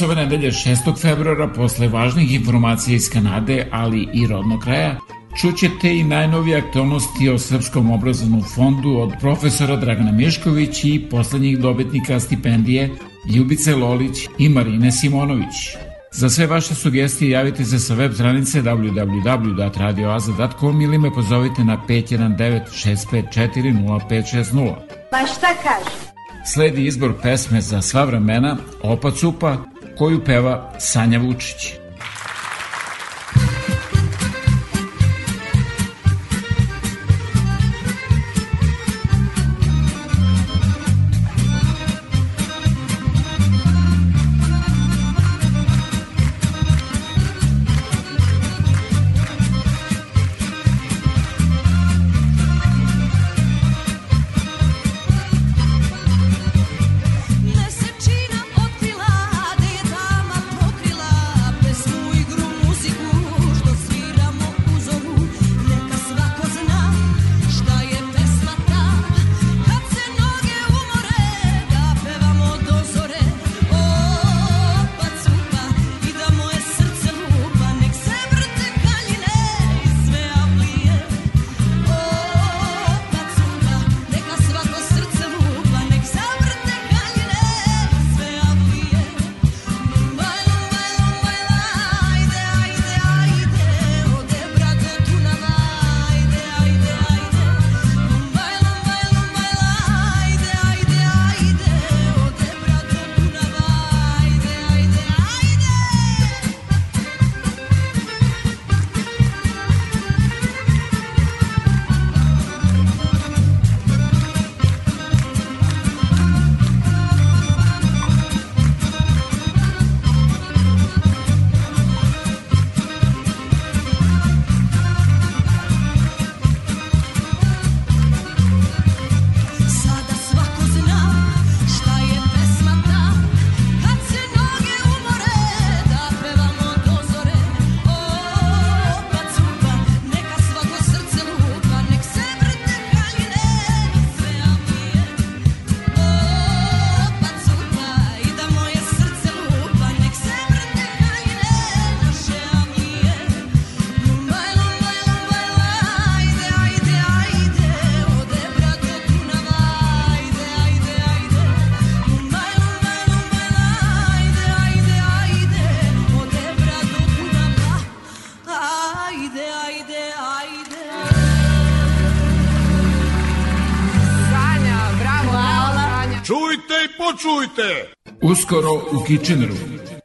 Večeras ove nedelje 6. februara, posle važnih informacija iz Kanade, ali i rodnog kraja, čućete i najnovije aktualnosti o Srpskom obrazovnom fondu od profesora Dragana Mišković i poslednjih dobitnika stipendije Ljubice Lolić i Marine Simonović. Za sve vaše sugestije javite se sa web stranice www.radioaza.com ili me pozovite na 519 654 0560. Pa šta kaže? Sledi izbor pesme za sva vremena Opa Cupa koju peva Sanja Vučić. Čujte! Uskoro u Kitcheneru.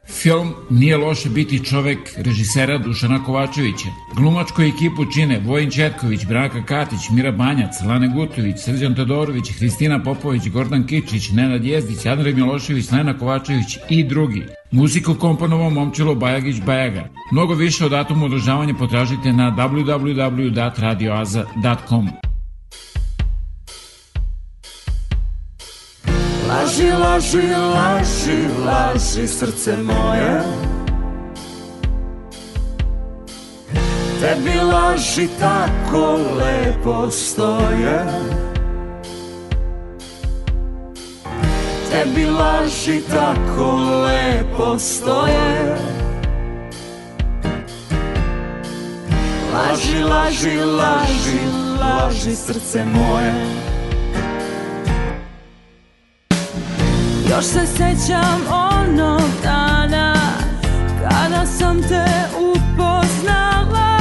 Film Nije loše biti čovek režisera Dušana Kovačevića. Glumačku ekipu čine Vojin Četković, Branka Katić, Mira Banjac, Lane Gutović, Srđan Todorović, Hristina Popović, Gordan Kičić, Nenad Jezdić, Andrej Milošević, Lena Kovačević i drugi. Muziku komponovao Momčilo Bajagić Bajaga. Mnogo više o datumu održavanja potražite na www.radioaza.com. Laži, laži, laži, laži srce moje. Tebi laži tako lepo stoje. Tebi laži tako lepo stoje. Laži, laži, laži, laži srce moje Još se sećam onog dana Kada sam te upoznala.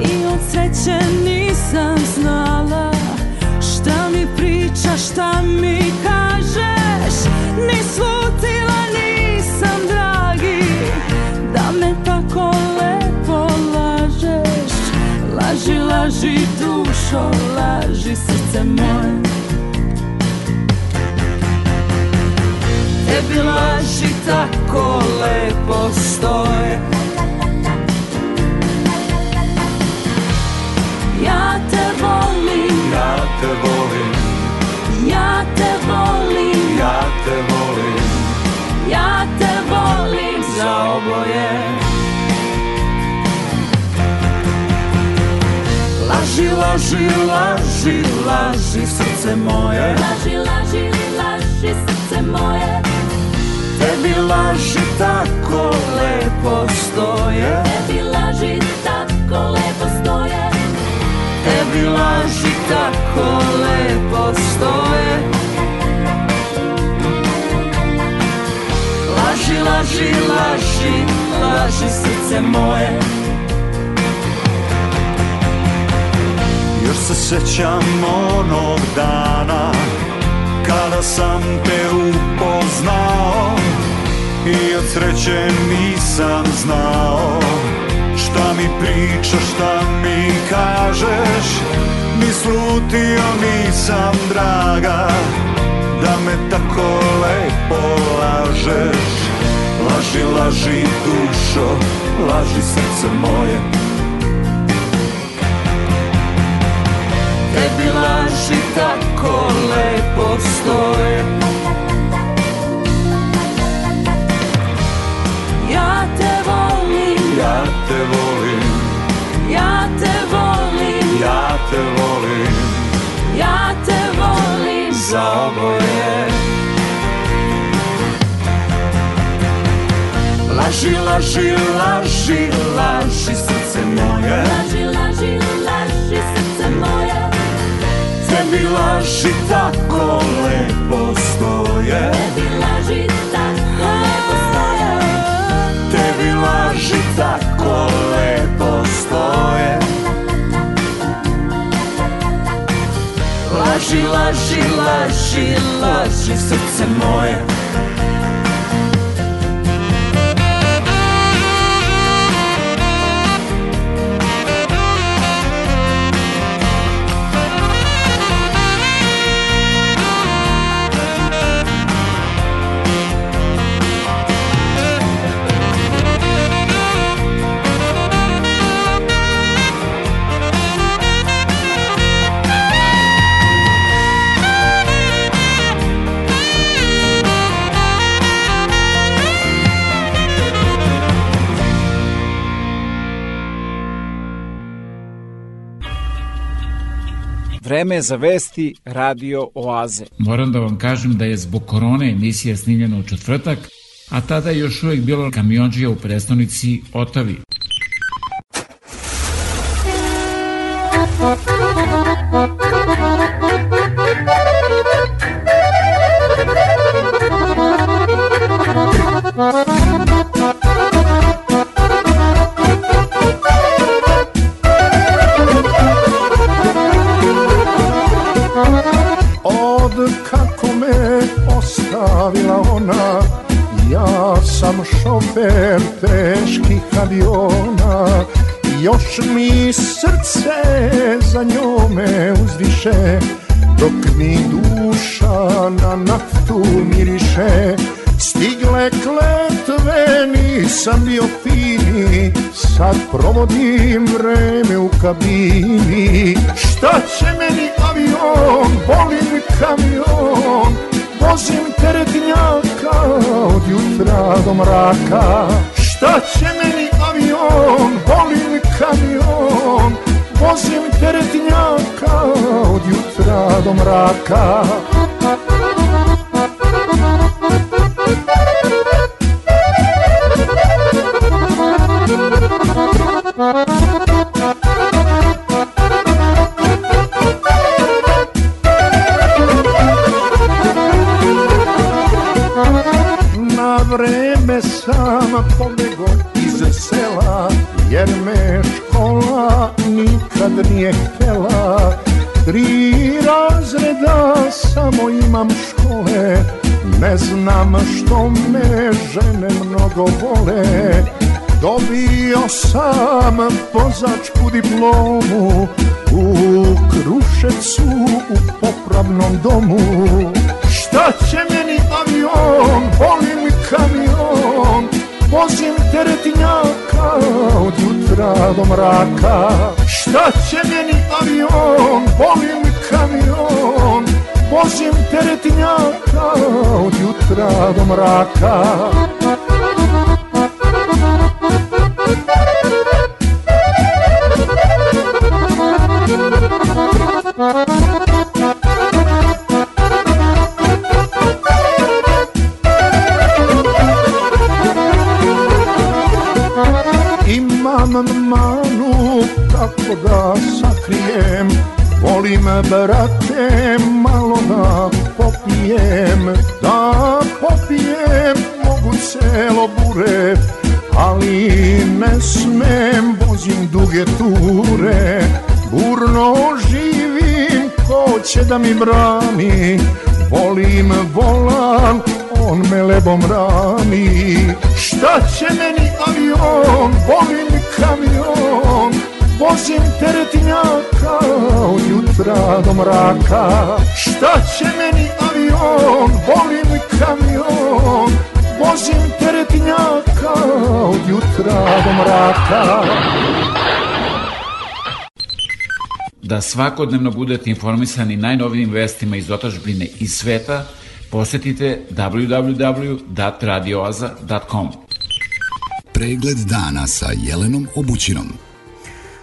I od sreće nisam znala Šta mi pričaš, šta mi kažeš. Ni slutila nisam, dragi Da me tako lepo lažeš. Laži, laži dušo, laži srce moje tebi laži tako lepo stoje. Ja te volim. Ja te volim. Ja te volim. Ja te volim. Ja te volim. Za oboje. Laži, laži, laži, laži srce moje. Laži, laži, laži srce moje Tebi laži tako lepo stoje. Tebi laži tako lepo stoje. Tebi laži tako lepo stoje. Laži, laži, laži laži srce moje. Još se sećam onog dana Kada sam te upoznao I od sreće nisam znao. Šta mi pričaš, šta mi kažeš? Ni slutio nisam draga Da me tako lepo lažeš. Laži, laži dušo, laži srce moje Tebi laži tako lepo stoje. Ja te volim, Ja te volim, Ja te volim, ja te volim. Ja te volim. Za oboje. Laži, laži, laži, laži srce moje. Laži, laži, laži srce moje Tebi laži tako lepo stoje. Tebi laži tako lepo stoje. Tebi laži tako lepo stoje. Laži, laži, laži, laži srce moje Vreme za vesti Radio Oaze. Moram da vam kažem da je zbog korone emisija snimljena u četvrtak, a tada je još uvijek bilo kamionđija u prestonici Otavi. Aviona. Još mi srce za njome uzdiše Dok mi duša na naftu miriše. Stigle kletve, nisam bio fini Sad provodim vreme u kabini. Šta će meni avion, volim kamion Vozim teretnjaka od jutra do mraka. Šta će meni avion, volim kamion. Vozim teretnjaka od jutra do mraka. Na vreme sam sela Jer me škola nikad nije htela Tri razreda samo imam škole Ne znam što me žene mnogo vole. Dobio sam vozačku diplomu U Krušecu u popravnom domu. Šta će meni avion, volim kamion Vozim teretnjaka od jutra do mraka. Šta će meni avion, volim kamion. Vozim teretnjaka od jutra do mraka. Imam manu kako da sakrijem. Volim brate malo da popijem. Da popijem mogu celo bure Ali ne smem, vozim duge ture. Burno živim, ko će da mi brani? Volim volan, on me lebom rami Šta će meni avion, volim kamion. Vozim teretinjaka od jutra do mraka. Šta će meni avion, volim kamion. Vozim teretinjaka od jutra do mraka. Da svakodnevno budete informisani najnovijim vestima iz otačbine i sveta, posetite www.radioaza.com. Pregled dana sa Jelenom Obućinom.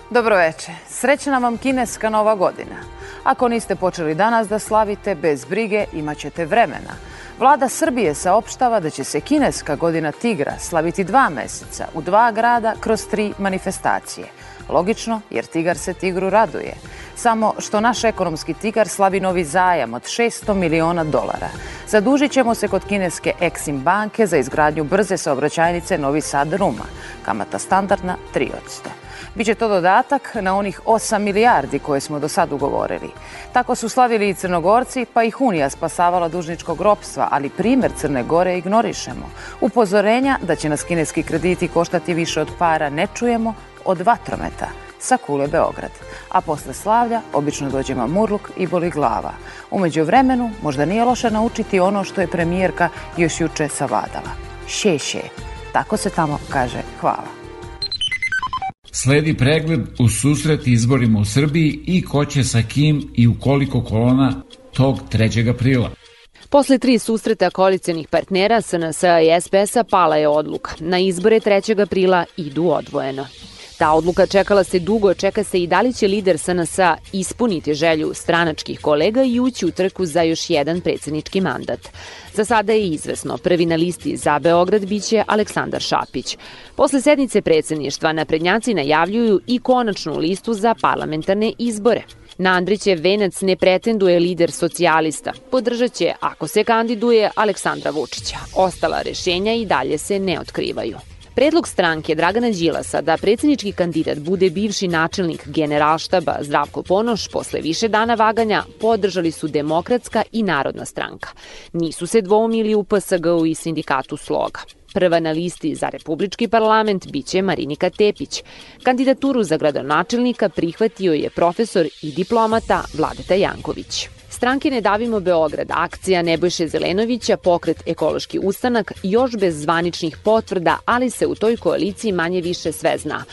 Dobro veče. Srećna vam kineska nova godina. Ako niste počeli danas da slavite, bez brige imaćete vremena. Vlada Srbije saopštava da će se kineska godina tigra slaviti dva meseca u dva grada kroz tri manifestacije. Logično, jer tigar se tigru raduje. Samo što naš ekonomski tigar slavi novi zajam od 600 miliona dolara. Zadužit ćemo se kod kineske Exim banke za izgradnju brze saobraćajnice Novi Sad-Ruma. Kamata standardna 3%. Biće to dodatak na onih 8 milijardi koje smo do sad ugovorili. Tako su slavili i Crnogorci, pa ih Unija spasavala dužničkog ropstva, ali primer Crne Gore ignorišemo. Upozorenja da će nas kineski krediti koštati više od para ne čujemo od vatrometa sa kule Beograd. A posle slavlja obično dođe mamurluk i boli glava. Umeđu vremenu možda nije loše naučiti ono što je premijerka još juče savladala. Šeše. Tako se tamo kaže hvala. Sledi pregled u susret izborima u Srbiji i ko će sa kim i u koliko kolona tog 3. aprila. Posle tri susreta koalicijanih partnera SNS i SPS-a pala je odluka. Na izbore 3. aprila idu odvojeno. Ta odluka čekala se dugo, čeka se i da li će lider SNS ispuniti želju stranačkih kolega i ući u trku za još jedan predsednički mandat. Za sada je izvesno, prvi na listi za Beograd biće Aleksandar Šapić. Posle sednice predsedništva naprednjaci najavljuju i konačnu listu za parlamentarne izbore. Na Andrićev venac ne pretenduje lider socijalista. Podržaće, ako se kandiduje, Aleksandra Vučića. Ostala rešenja i dalje se ne otkrivaju. Predlog stranke Dragana Đilasa da predsednički kandidat bude bivši načelnik generalštaba Zdravko Ponoš posle više dana vaganja podržali su Demokratska i Narodna stranka. Nisu se dvoumili u PSG-u i sindikatu Sloga. Prva na listi za Republički parlament biće Marinika Tepić. Kandidaturu za gradonačelnika prihvatio je profesor i diplomata Vladeta Janković. Stranke Ne davimo Beograd, akcija Nebojše Zelenovića, pokret Ekološki ustanak, još bez zvaničnih potvrda, ali se u toj koaliciji manje više sve zna.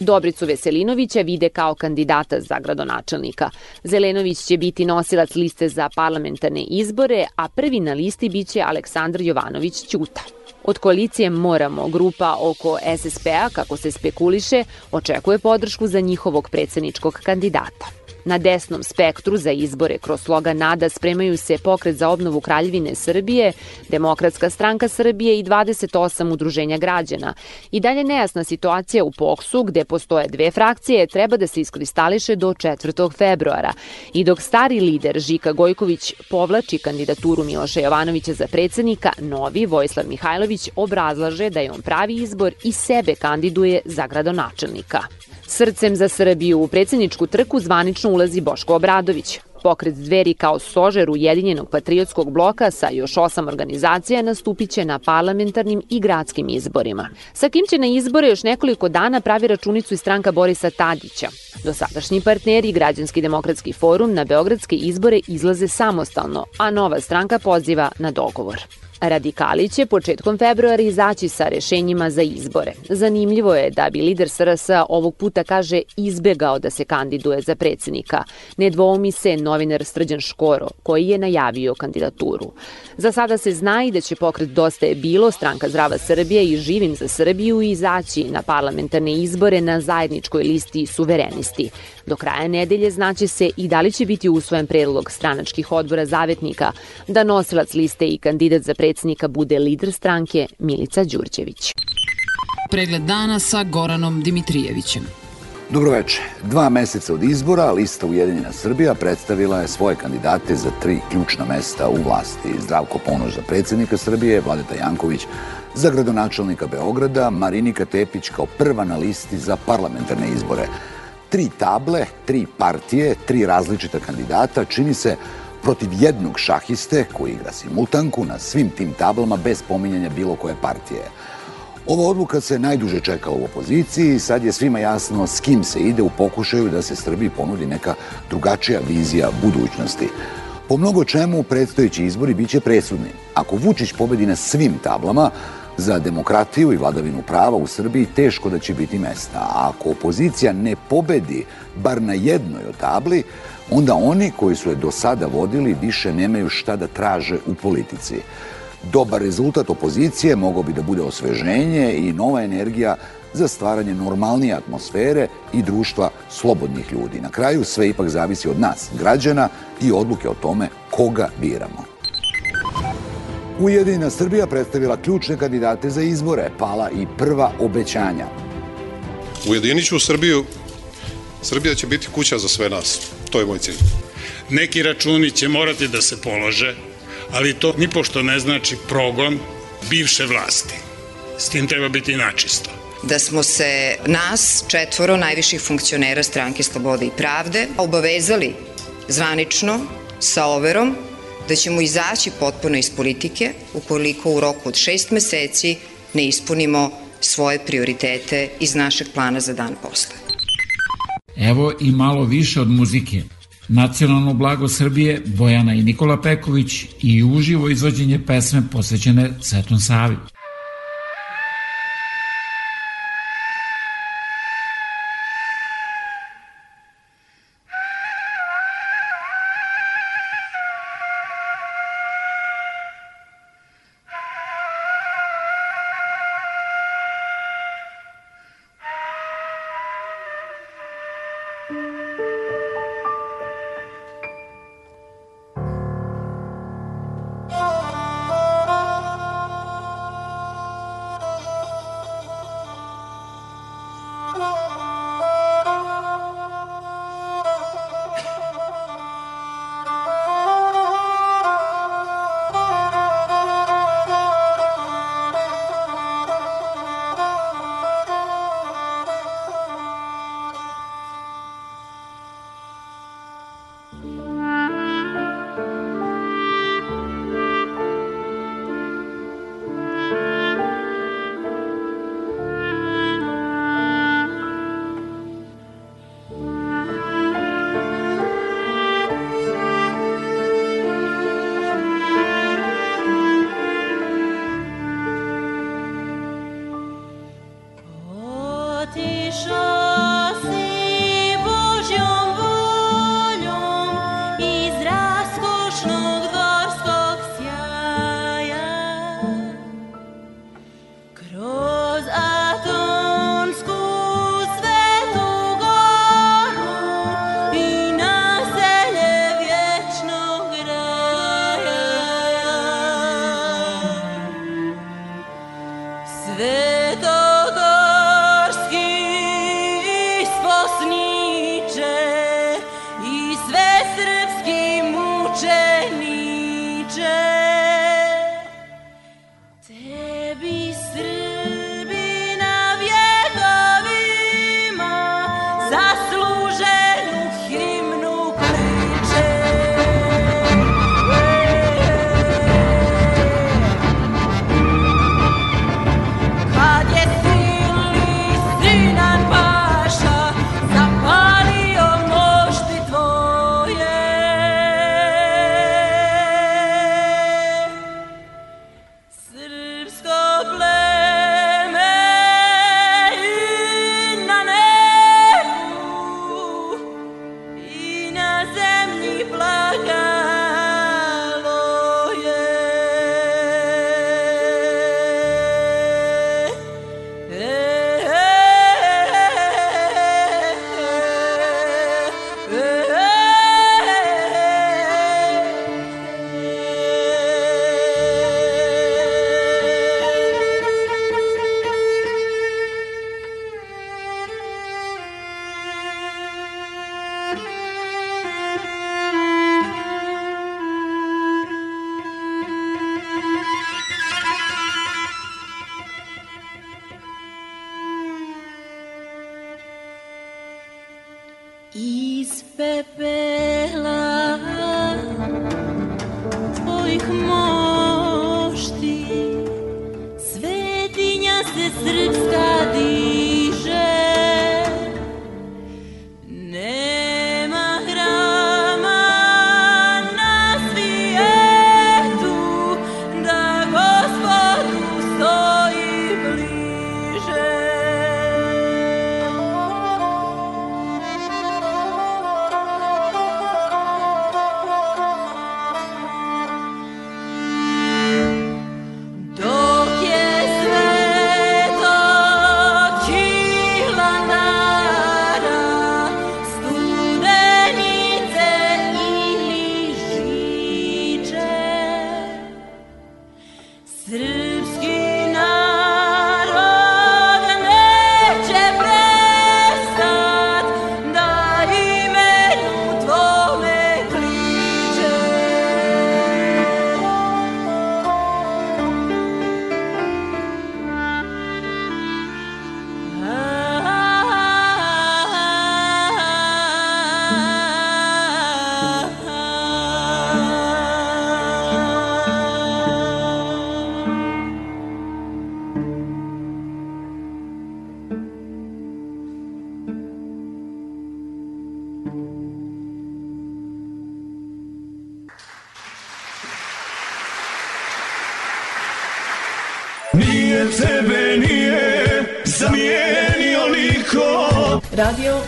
Dobricu Veselinovića vide kao kandidata za gradonačelnika. Zelenović će biti nosilac liste za parlamentarne izbore, a prvi na listi biće Aleksandar Jovanović Ćuta. Od koalicije Moramo, grupa oko SSP-a, kako se spekuliše, očekuje podršku za njihovog predsedničkog kandidata. Na desnom spektru za izbore kroz sloga NADA spremaju se pokret za obnovu Kraljevine Srbije, Demokratska stranka Srbije i 28 udruženja građana. I dalje nejasna situacija u POKSu, gde postoje dve frakcije, treba da se iskristališe do 4. februara. I dok stari lider Žika Gojković povlači kandidaturu Miloša Jovanovića za predsednika, novi Vojislav Mihajlović obrazlaže da je on pravi izbor i sebe kandiduje za gradonačelnika. Srcem za Srbiju u predsedničku trku zvanično ulazi Boško Obradović. Pokret Dveri kao sožer Ujedinjenog patriotskog bloka sa još osam organizacija nastupit će na parlamentarnim i gradskim izborima. Sa kim će na izbore još nekoliko dana pravi računicu i stranka Borisa Tadića. Dosadašnji partneri Građanski demokratski forum na beogradske izbore izlaze samostalno, a nova stranka poziva na dogovor. Radikali će početkom februara izaći sa rešenjima za izbore. Zanimljivo je da bi lider SRS ovog puta, kaže, izbegao da se kandiduje za predsednika. Ne dvoumi se novinar Srđan Škoro, koji je najavio kandidaturu. Za sada se zna i da će pokret Dosta je bilo, stranka Zdrava Srbija i Živim za Srbiju izaći na parlamentarne izbore na zajedničkoj listi suverenisti. Do kraja nedelje znaće se i da li će biti usvojen predlog stranačkih odbora zavetnika da nosilac liste i kandidat za predsednika bude lider stranke Milica Đurđević. Pregled dana sa Goranom Dimitrijevićem. Dobroveče. Dva meseca od izbora lista Ujedinjena Srbija predstavila je svoje kandidate za tri ključna mesta u vlasti. Zdravko Ponoš za predsednika Srbije, Vladeta Janković Za gradonačelnika Beograda Marinika Tepić kao prva na listi za parlamentarne izbore. Tri table, tri partije, tri različita kandidata, čini se protiv jednog šahiste koji igra simultanku na svim tim tablama bez pominjanja bilo koje partije. Ova odluka se najduže čeka u opoziciji i sad je svima jasno s kim se ide u pokušaju da se Srbiji ponudi neka drugačija vizija budućnosti. Po mnogo čemu predstojeći izbori biće presudni. Ako Vučić pobedi na svim tablama, za demokratiju i vladavinu prava u Srbiji teško da će biti mesta. A ako opozicija ne pobedi bar na jednoj od tabli, onda oni koji su je do sada vodili više nemaju šta da traže u politici. Dobar rezultat opozicije mogao bi da bude osveženje i nova energija za stvaranje normalnije atmosfere i društva slobodnih ljudi. Na kraju sve ipak zavisi od nas, građana i odluke o tome koga biramo. Ujedinjena Srbija predstavila ključne kandidate za izbore, pala i prva obećanja. Ujedinit ću Srbiju, Srbija će biti kuća za sve nas. To je moj cilj. Neki računi će morati da se polože, ali to nipošto ne znači progon bivše vlasti. S tim treba biti načisto. Da smo se nas, četvoro najviših funkcionera stranke Slobode i Pravde, obavezali zvanično sa overom da ćemo izaći potpuno iz politike ukoliko u roku od šest meseci ne ispunimo svoje prioritete iz našeg plana za dan posle. Evo i malo više od muzike. Nacionalno blago Srbije, Bojana i Nikola Peković i uživo izvođenje pesme posvećene Svetom Savi. 了。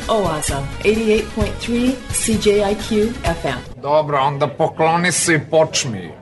Oaza, 88.3 CJIQ FM. Dobro, onda pokloni se i počmi.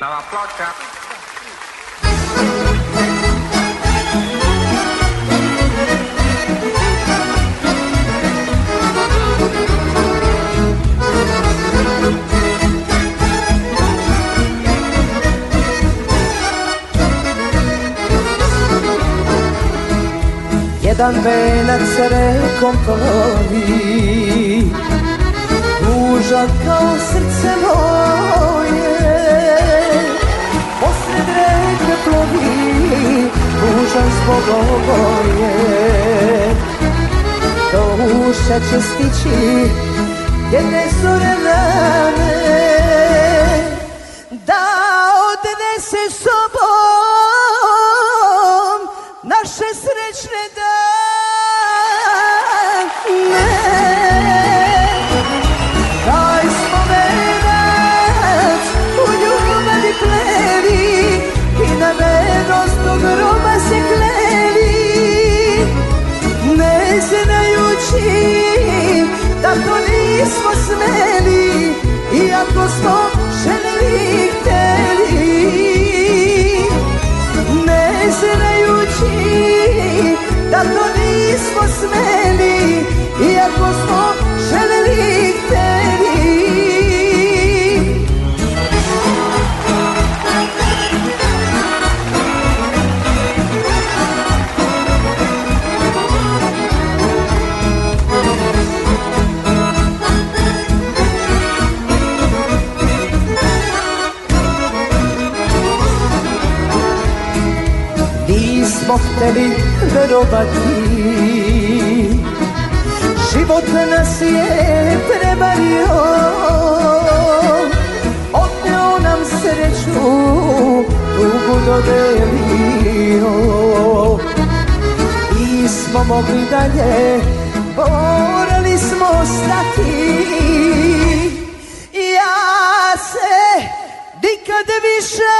Nova ploča. Jedan venac rekom plovi Ružan kao srce moje plovi Ružan zbog oboje Do uša će stići Jedne zore rane Da odnese sobom Iako smo želeli i hteli Ne znajući da to nismo smeli Iako smo želeli i Nismo hteli verovati Život nas je prevario. Oteo nam sreću Tugu dodelio Nismo mogli dalje Morali smo stati Ja se nikad više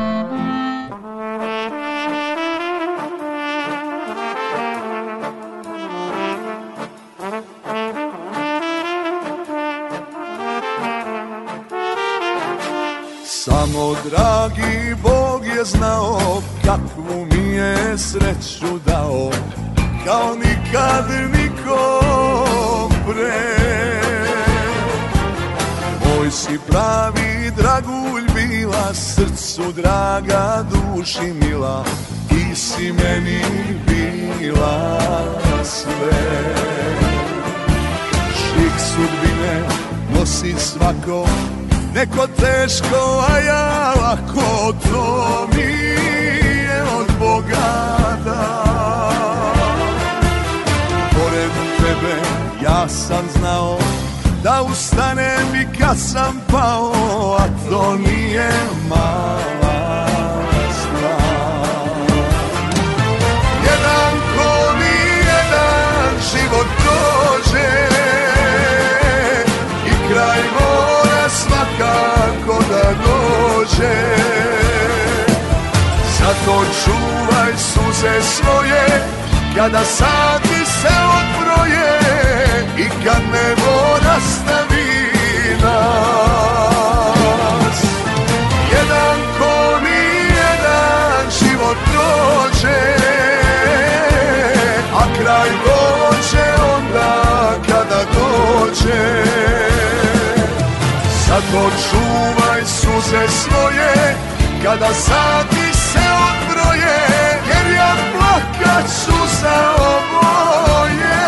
Duši mila Ti si meni bila sve. Šik sudbine nosi svako Neko teško, a ja lako To mi je od Boga da Pored tebe ja sam znao Da ustanem i kad sam pao A to nije dođe Zato čuvaj suze svoje Kada sati se odbroje I kad nebo nastavi nas Jedan ko ni jedan život prođe A kraj dođe onda kada dođe Zato čuvaj suze svoje Kada sati se odbroje Jer ja plakat ću za oboje.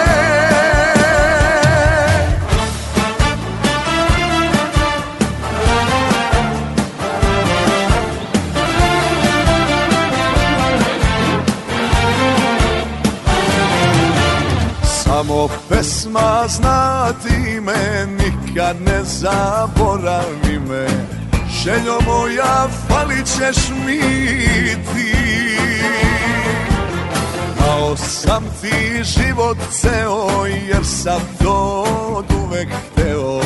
Samo pesma zna ti me Nikad ne zaboravi me. Željo moja falit ćeš mi ti. Dao sam ti život ceo jer sam to od uvek hteo.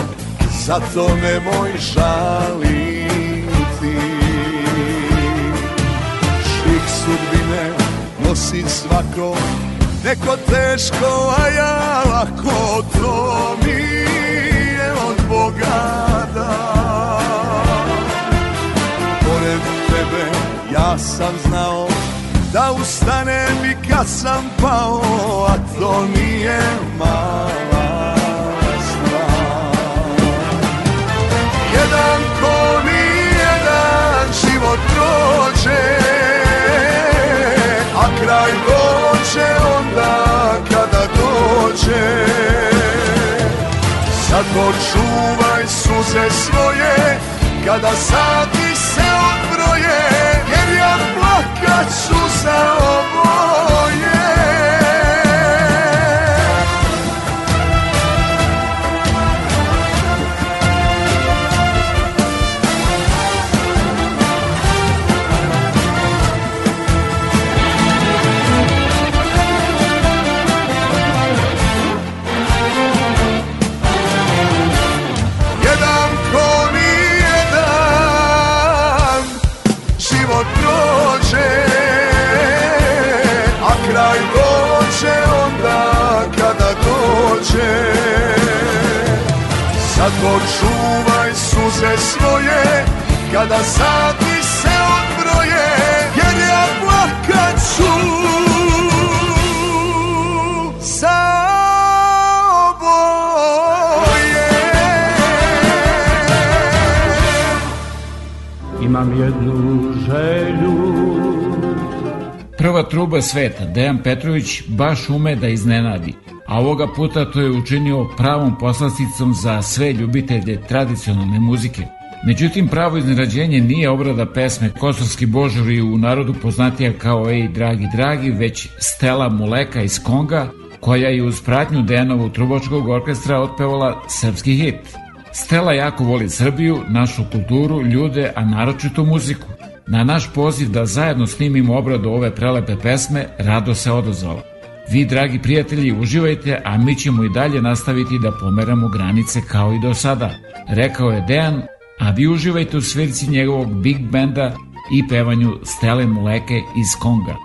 Zato nemoj žaliti Šik sudbine nosi svako Neko teško, a ja lako To mi dan Pored tebe ja sam znao da ustanem i kad sam pao, a to nije mala stvar. Jedan ko nijedan život prođe, Zato čuvaj suze svoje, kada sati se odbroje, jer ja plakat ću za oboje. Zato čuvaj suze svoje kada sati se odbroje Jer ja plakat ću. Za oboje. Imam jednu želju. Prva truba sveta, Dejan Petrović, baš ume da iznenadi, a ovoga puta to je učinio pravom poslasticom za sve ljubitelje tradicionalne muzike. Međutim, pravo iznenađenje nije obrada pesme Kosovski božuri u narodu poznatija kao Ej, dragi, dragi, već Stela Muleka iz Konga, koja je uz pratnju Dejanovog trubačkog orkestra otpevala srpski hit. Stela jako voli Srbiju, našu kulturu, ljude, a naročito muziku. Na naš poziv da zajedno snimimo obradu ove prelepe pesme, rado se odozvala. Vi, dragi prijatelji, uživajte, a mi ćemo i dalje nastaviti da pomeramo granice kao i do sada, rekao je Dejan, a vi uživajte u svirci njegovog big benda i pevanju Stele Muleke iz Konga.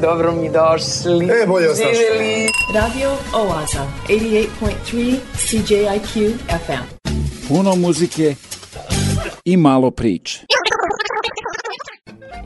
Dobro mi došli. E, bolje vas našli. Radio Oaza, 88.3 CJIQ FM. Puno muzike i malo priče.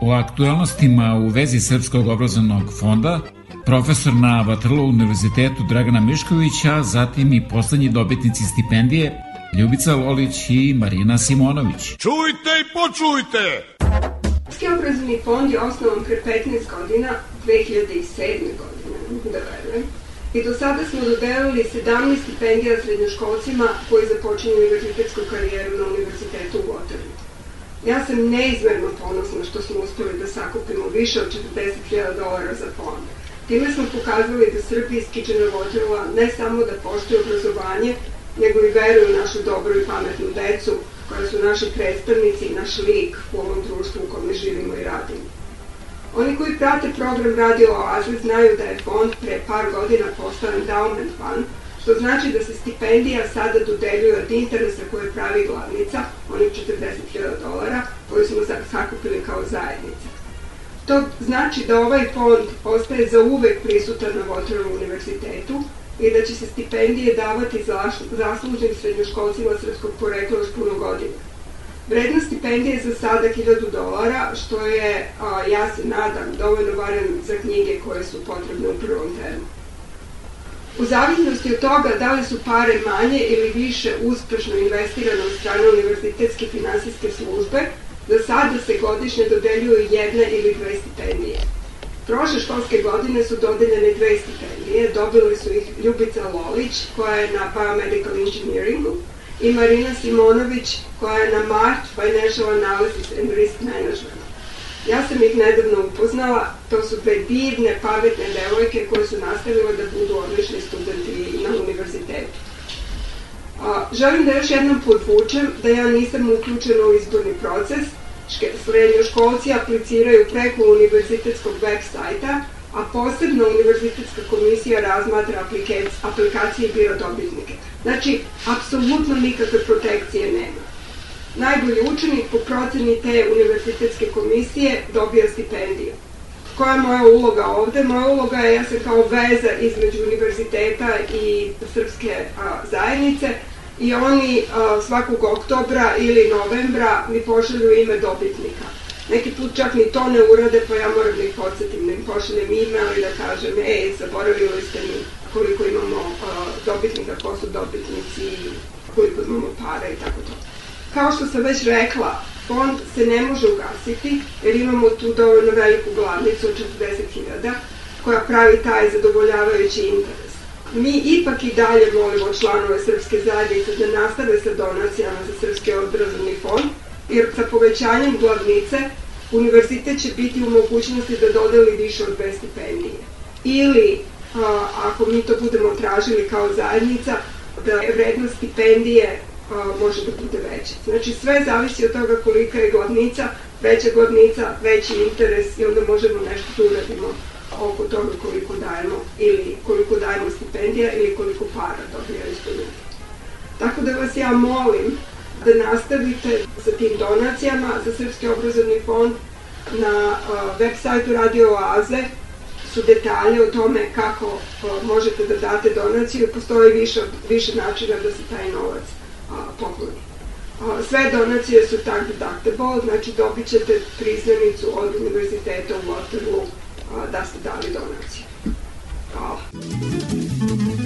O aktualnostima u vezi Srpskog obrazovnog fonda profesor na Vatrlo univerzitetu Dragana Miškovića, zatim i poslednji dobitnici stipendije Ljubica Lolić i Marina Simonović. Čujte i počujte! Obrazovni fond je osnovan pre 15 godina, 2007. godine, da verujem. I do sada smo dodelili 17 stipendija srednjoškolcima koji započinju univerzitetsku karijeru na univerzitetu u Waterloo. Ja sam neizmerno ponosna što smo uspeli da sakupimo više od 40.000 dolara za fond. Time smo pokazali da Srbi iz Kičena Waterloo ne samo da poštuju obrazovanje, nego i veruju našu dobru i pametnu decu, koja su naši predstavnici i naš lik u ovom društvu u kome živimo i radimo. Oni koji prate program Radio Oaze znaju da je fond pre par godina postao endowment fund, što znači da se stipendija sada dodeljuje od interesa koje pravi glavnica, onih 40.000 dolara, koju smo sakupili kao zajednica. To znači da ovaj fond ostaje za uvek prisutan na Waterloo univerzitetu i da će se stipendije davati zaslužnim srednjoškolcima srpskog porekla još puno godina. Vrednost stipendije je za sada 1000 dolara, što je, a, ja se nadam, dovoljno barem za knjige koje su potrebne u prvom termu. U zavisnosti od toga da li su pare manje ili više uspešno investirane od strane univerzitetske finansijske službe, za sada se godišnje dodeljuju jedna ili dve stipendije. Prošle školske godine su dodeljene dve stipendije, dobile su ih Ljubica Lolić, koja je na Biomedical Engineeringu, i Marina Simonović, koja je na MART Financial Analysis and Risk Management. Ja sam ih nedavno upoznala, to su dve divne, pametne devojke koje su nastavile da budu odlični studenti na univerzitetu. A, želim da još jednom podvučem da ja nisam uključena u izborni proces, srednjoškolci apliciraju preko univerzitetskog web sajta, a posebno univerzitetska komisija razmatra aplikac- aplikacije i bira dobitnike. Znači, apsolutno nikakve protekcije nema. Najbolji učenik po proceni te univerzitetske komisije dobija stipendiju. Koja je moja uloga ovde? Moja uloga je, ja sam kao veza između univerziteta i srpske zajednice i oni svakog oktobra ili novembra mi pošalju ime dobitnika. Neki put čak ni to ne urade, pa ja moram da ih podsjetim, da im pošaljem email i da kažem, ej, zaboravili ste mi koliko imamo dobitnika, ko su dobitnici, koliko imamo para i tako to. Kao što sam već rekla, fond se ne može ugasiti, jer imamo tu dovoljno veliku glavnicu od 40.000, koja pravi taj zadovoljavajući interes. Mi ipak i dalje molimo članove Srpske zajednice da nastave sa donacijama za Srpski obrazovni fond, jer sa povećanjem glavnice univerzitet će biti u mogućnosti da dodeli više od dve stipendije. Ili, a, ako mi to budemo tražili kao zajednica, da vrednost stipendije a, može da bude veća. Znači sve zavisi od toga kolika je glavnica, veća glavnica, veći interes i onda možemo nešto da uradimo oko toga koliko dajemo ili koliko dajemo stipendija ili koliko para dobijaju studenti. Tako da vas ja molim da nastavite sa tim donacijama za Srpski obrazovni fond na web sajtu Radio Oaze su detalje o tome kako možete da date donaciju. Postoji više, više načina da se taj novac pokloni. Sve donacije su tax deductible, znači dobit ćete priznanicu od univerziteta u Waterloo da ste dali donaciju. Hvala.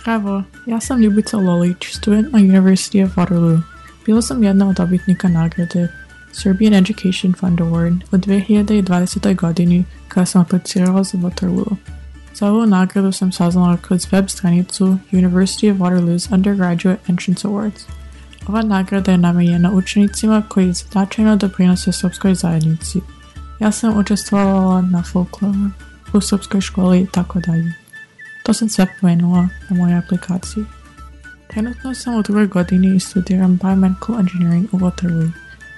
Zdravo, ja sam Ljubica Lolić, student na University of Waterloo. Bila sam jedna od dobitnika nagrade Serbian Education Fund Award u 2020. godini kada sam aplicirala za Waterloo. Za ovu nagradu sam saznala kroz web stranicu University of Waterloo's Undergraduate Entrance Awards. Ova nagrada je namenjena učenicima koji značajno doprinose srpskoj zajednici. Ja sam učestvovala na folkloru, u srpskoj školi i tako dalje. To sam sve pomenula na mojoj aplikaciji. Trenutno sam u drugoj godini i studiram Biomedical Engineering u Waterloo.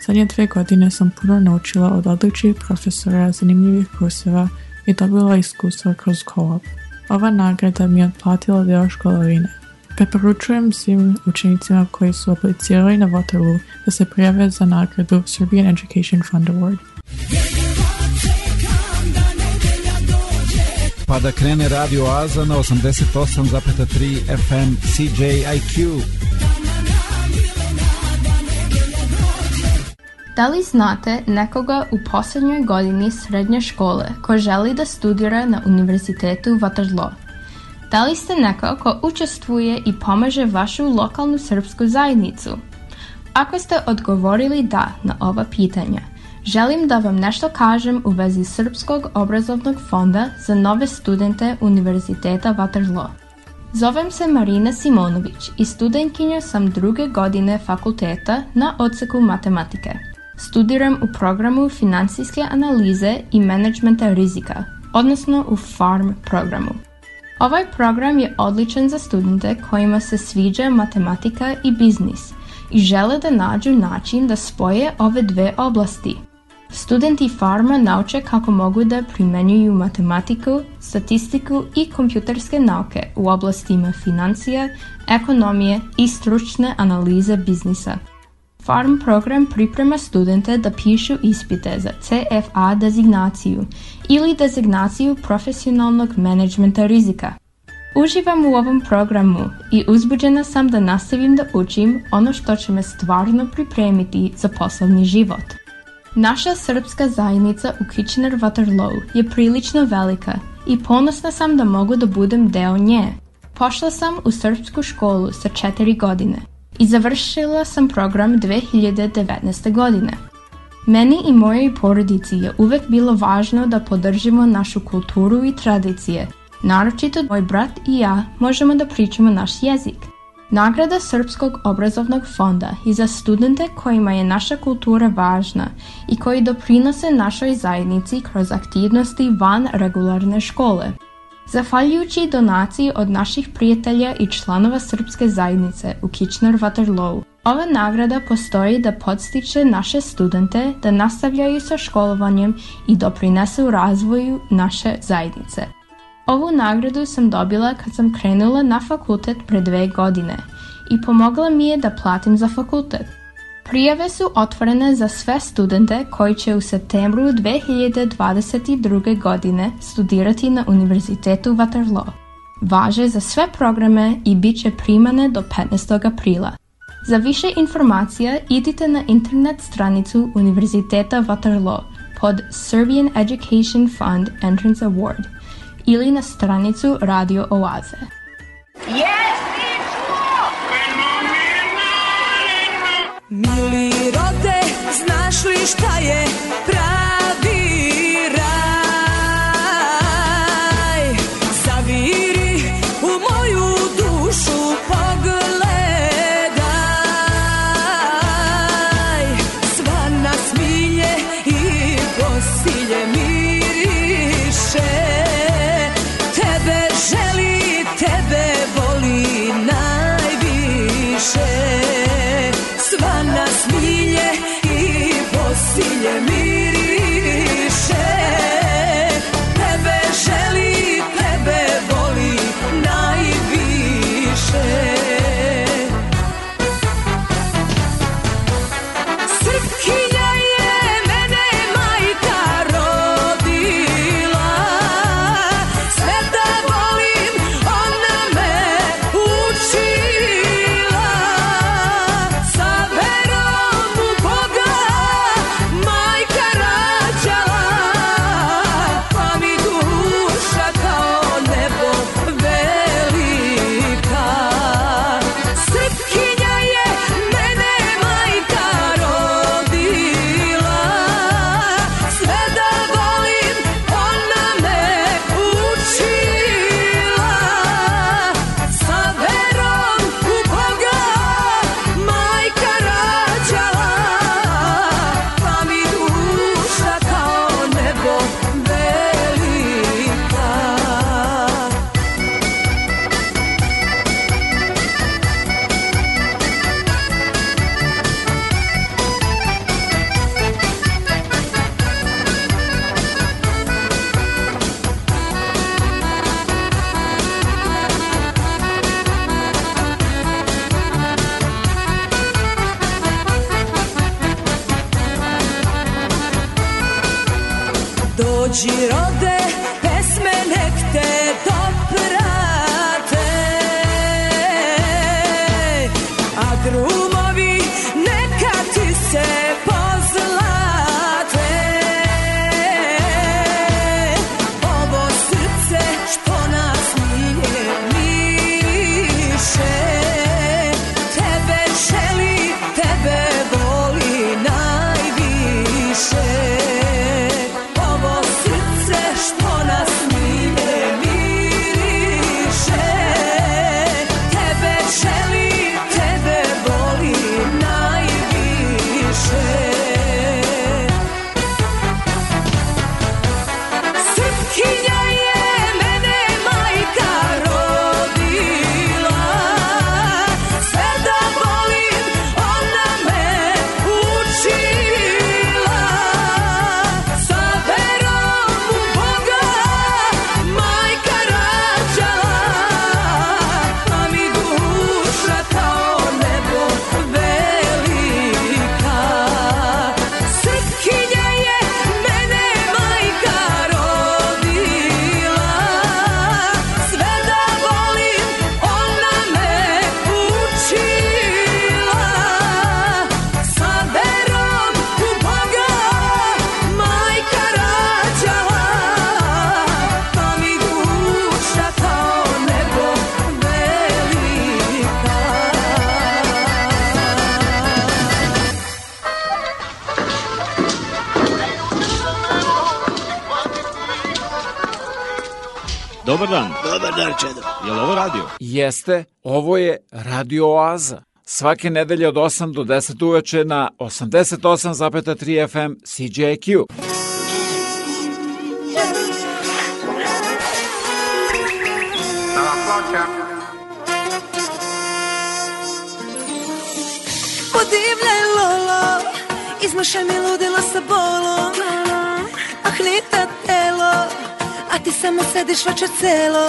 Zadnje dve godine sam puno naučila od odličnih profesora, zanimljivih kurseva i dobila iskustva kroz co-op. Ova nagrada mi je otplatila deo školarine. Preporučujem svim učenicima koji su aplicirali na Waterloo da se prijave za nagradu Serbian Education Fund Award. Pa da krene Radio Aza na 88,3 FM CJIQ. Da li znate nekoga u posljednjoj godini srednje škole ko želi da studira na Univerzitetu Waterloo? Da li ste neko ko učestvuje i pomaže vašu lokalnu srpsku zajednicu? Ako ste odgovorili da na ova pitanja, želim da vam nešto kažem u vezi Srpskog obrazovnog fonda za nove studente Univerziteta Waterloo. Zovem se Marina Simonović i studentkinja sam druge godine fakulteta na odseku matematike. Studiram u programu finansijske analize i menadžmenta rizika, odnosno u FARM programu. Ovaj program je odličan za studente kojima se sviđa matematika i biznis i žele da nađu način da spoje ove dve oblasti. Studenti farma nauče kako mogu da primenjuju matematiku, statistiku i kompjuterske nauke u oblastima financija, ekonomije i stručne analize biznisa. Farm program priprema studente da pišu ispite za CFA dezignaciju ili dezignaciju profesionalnog menadžmenta rizika. Uživam u ovom programu i uzbuđena sam da nastavim da učim ono što će me stvarno pripremiti za poslovni život. Naša srpska zajednica u Kitchener-Waterloo je prilično velika i ponosna sam da mogu da budem deo nje. Pošla sam u srpsku školu sa četiri godine i završila sam program 2019. godine. Meni i mojoj porodici je uvek bilo važno da podržimo našu kulturu i tradicije. Naročito moj brat i ja možemo da pričamo naš jezik. Nagrada Srpskog obrazovnog fonda je za studente kojima je naša kultura važna i koji doprinose našoj zajednici kroz aktivnosti van regularne škole. Zahvaljujući donaciji od naših prijatelja i članova srpske zajednice u Kitchener-Waterloo, ova nagrada postoji da podstiče naše studente da nastavljaju sa školovanjem i doprinese u razvoju naše zajednice. Ovu nagradu sam dobila kad sam krenula na fakultet pre dve godine i pomogla mi je da platim za fakultet. Prijave su otvorene za sve studente koji će u septembru 2022. godine studirati na Univerzitetu Waterloo. Važe za sve programe i bit će primane do 15. aprila. Za više informacija idite na internet stranicu Univerziteta Waterloo pod Serbian Education Fund Entrance Award ili na stranicu Radio Oaze. Mili rode, znaš li šta je? Pravi Jeste, ovo je Radio Oaza. Svake nedelje od 8 do 10 uveče na 88,3 FM CJQ. Ploča. Podivljaj lolo, izmašaj mi ludilo sa bolom Mahnita telo, a ti samo sediš večer celo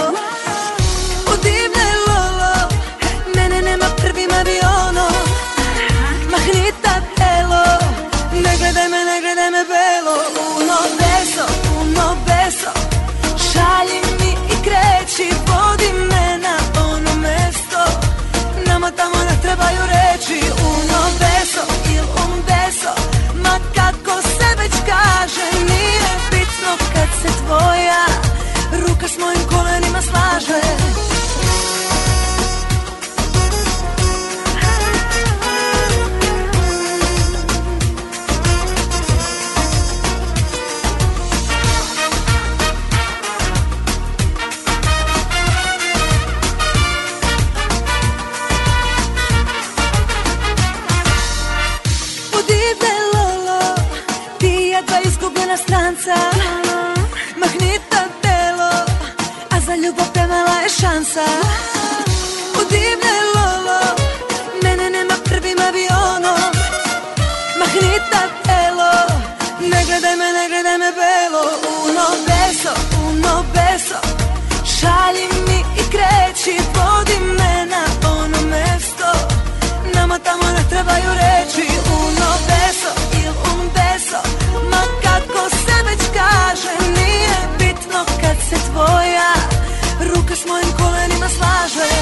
Podivljaj lolo, mene nema prvim avionom Mahnita telo, ne gledaj me, ne gledaj me belo. Uno beso, uno beso, šalji mi i kreći Vodi me na ono mesto, nama tamo ne trebaju reći Uno beso il un beso, ma kako se već kaže Nije bitno kad se tvoja ruka s izgubljena stranca Mahnita telo, a za ljubav premala je šansa. Udivne lolo, mene nema prvim avionom Mahnita telo, ne gledaj me, ne gledaj me belo. Uno beso, uno beso, šalji mi i kreći Vodi me na ono mesto, nama tamo ne trebaju reći tvoja. Ruka s mojim kolenima slaže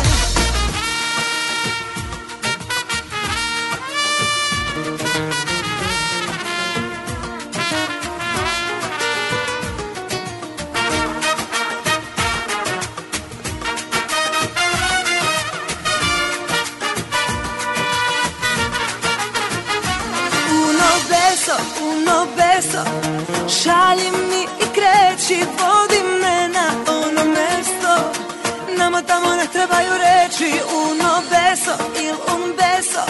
ne trebaju reći Uno beso il un beso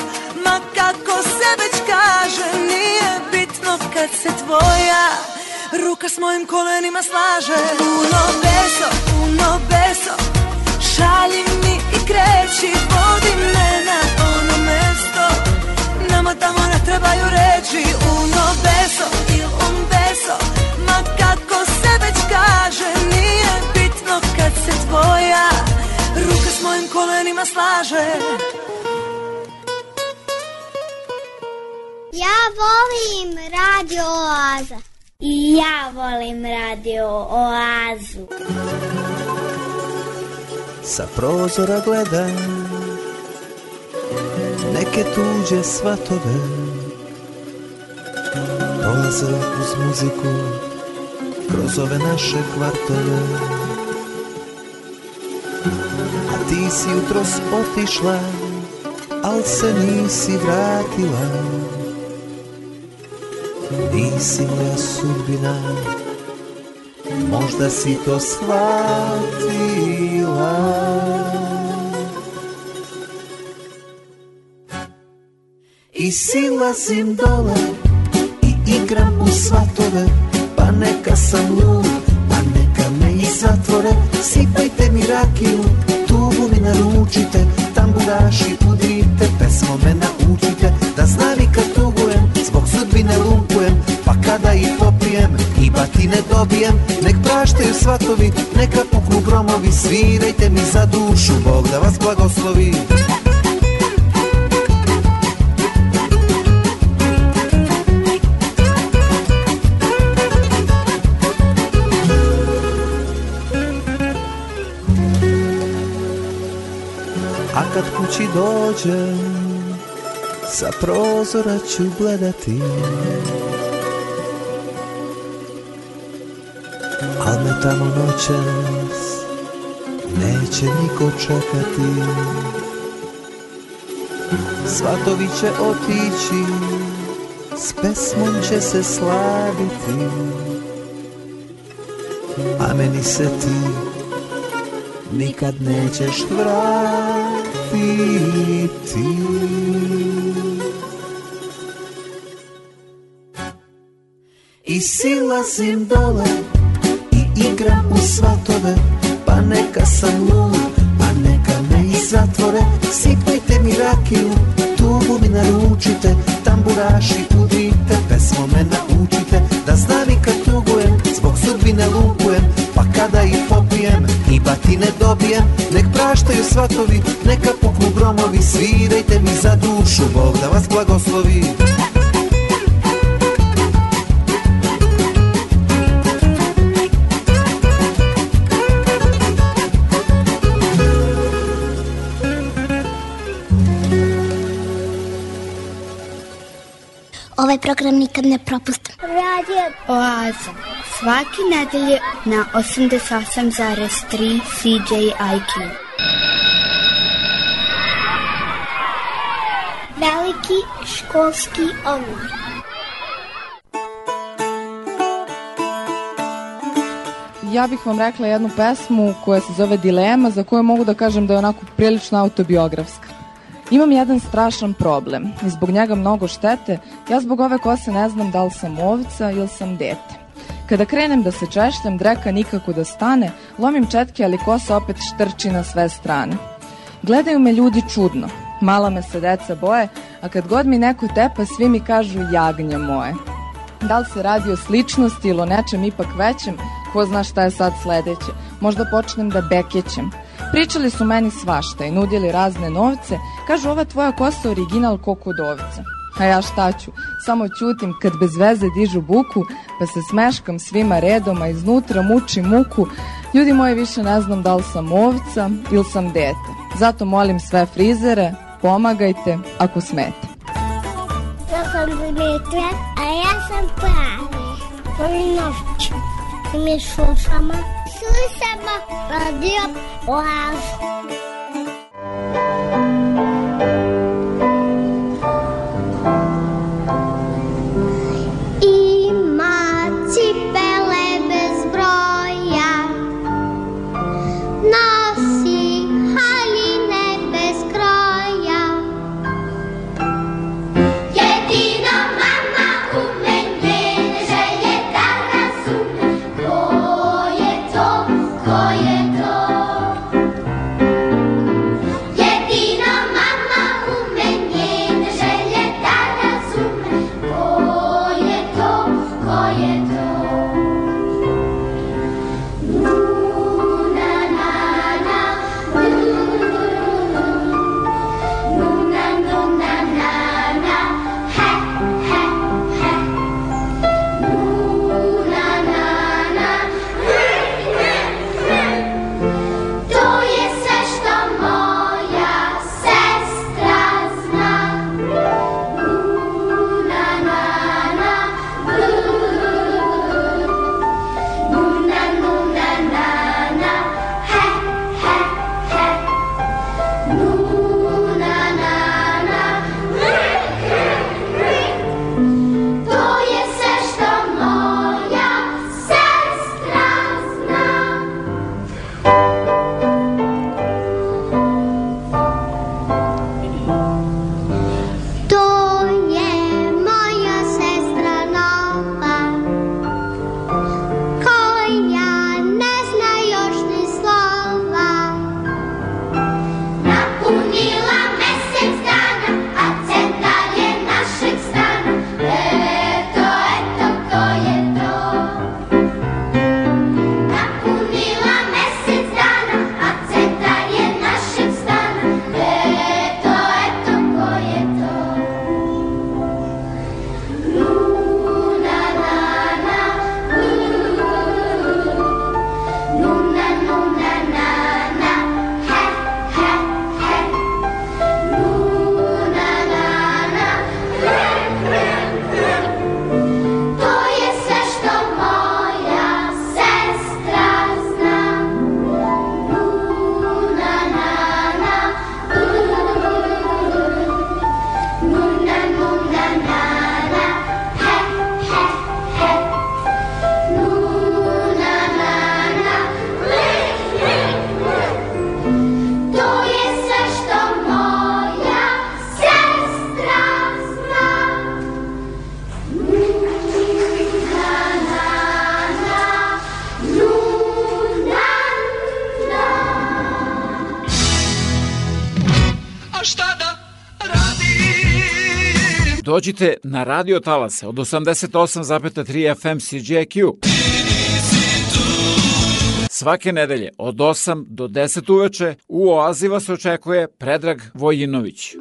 Ma kako se već kaže Nije bitno kad se tvoja Ruka s mojim kolenima slaže. Uno beso, uno beso Šalji mi i kreći Vodi me na ono mesto Nama tamo ne trebaju reći Uno beso il un beso Ma kako se već kaže Nije bitno kad se tvoja Ruka s mojim kolenima slaže Ja volim Radio Oaza. I ja volim Radio Oazu. Sa prozora gledam neke tuđe svatove Prolaze uz muziku kroz ove naše kvartove ti si jutros otišla, al se nisi vratila. Nisi moja sudbina, možda si to shvatila. I silazim dole i igram u svatove Pa neka sam lud, pa neka me i zatvore. Sipajte mi rakiju, tubu mi naručite Tamburaši udrite, pesmo me naučite Da znavi kad tugujem, zbog sudbine lumpujem Pa kada i popijem, i batine dobijem Nek praštaju svatovi, neka puknu gromovi Svirajte mi za dušu, Bog da vas blagoslovi. A kad kući dođem Sa prozora ću gledati. Al me tamo noćas Neće niko čekati. Svatovi će otići S pesmom će se slaviti. A meni se ti nikad nećeš vratiti I silazim dole i igram u svatove Pa neka sam lud, pa neka me i zatvore. Sipajte mi rakiju, tubu mi naručite Tamburaši udrite, pesmo me naučite Da znam i kad tugujem, zbog sudbine lupujem kada ih popijem, i batine dobijem Nek praštaju svatovi, neka puknu gromovi Svirajte mi za dušu, Bog da vas blagoslovi Ovaj program nikad ne propustim. Radio Oaza. Svaki nedelje na 88,3 CJIQ. Veliki školski omor. Ja bih vam rekla jednu pesmu koja se zove Dilema, za koju mogu da kažem da je onako prilično autobiografska. Imam jedan strašan problem i zbog njega mnogo štete. Ja zbog ove kose ne znam da li sam ovca ili sam dete. Kada krenem da se češljam, dreka nikako da stane, lomim četke, ali kosa opet štrči na sve strane. Gledaju me ljudi čudno, mala me se deca boje, a kad god mi neko tepa, svi mi kažu jagnje moje. Da li se radi o sličnosti ili o nečem ipak većem, ko zna šta je sad sledeće. Možda počnem da bekećem. Pričali su meni svašta i nudili razne novce, kažu ova tvoja kosa original ko kudovica. A ja šta ću, samo ćutim kad bez veze dižu buku, pa se smeškam svima a iznutra mučim muku. Ljudi moji više ne znam da li sam ovca ili sam dete. Zato molim sve frizere, pomagajte ako smete. Ja sam Dimitra, a ja sam pravi. Oni novči. Mi slušamo. Slušamo radio Oazu. Dođite na radio talase od 88,3 FM CJQ. Svake nedelje od 8 do 10 uveče u Oazi vas očekuje Predrag Vojinović.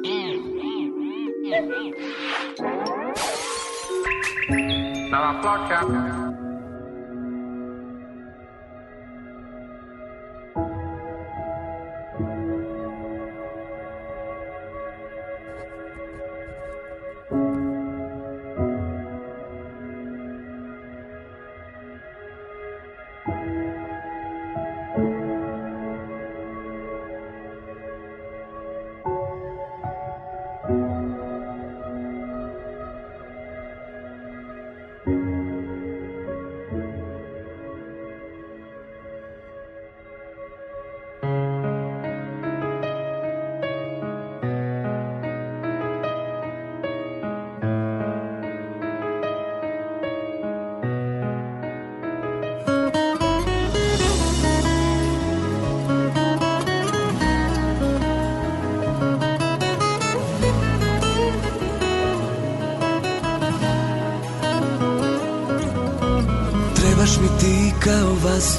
Nova ploča. Trebaš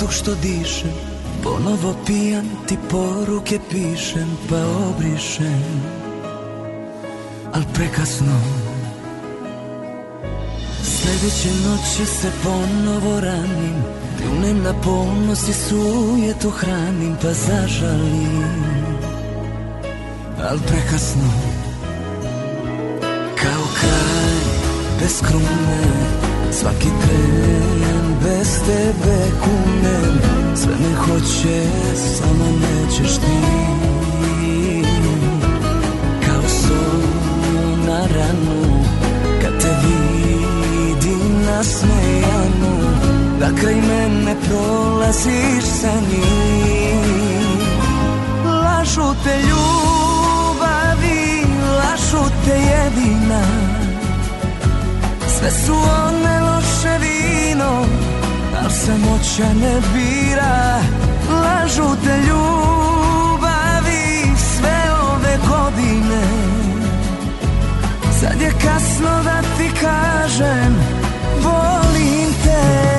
vazduh što dišem Ponovo pijan ti poruke pišem pa obrišem Al prekasno. Sledeće noći se ponovo ranim Pljunem na ponos i sujetu hranim pa zažalim Al prekasno. Kao kraj bez krune Svaki tren bez tebe kunem Sve me hoće, samo nećeš ti. Kao sol na ranu Kad te vidim nasmejanu Da kraj mene prolaziš sa njim. Lažu te ljubavi, lažu te jedina sve su one loše vino Al samoća ne bira. Lažu te ljubavi Sve ove godine. Sad je kasno da ti kažem Volim te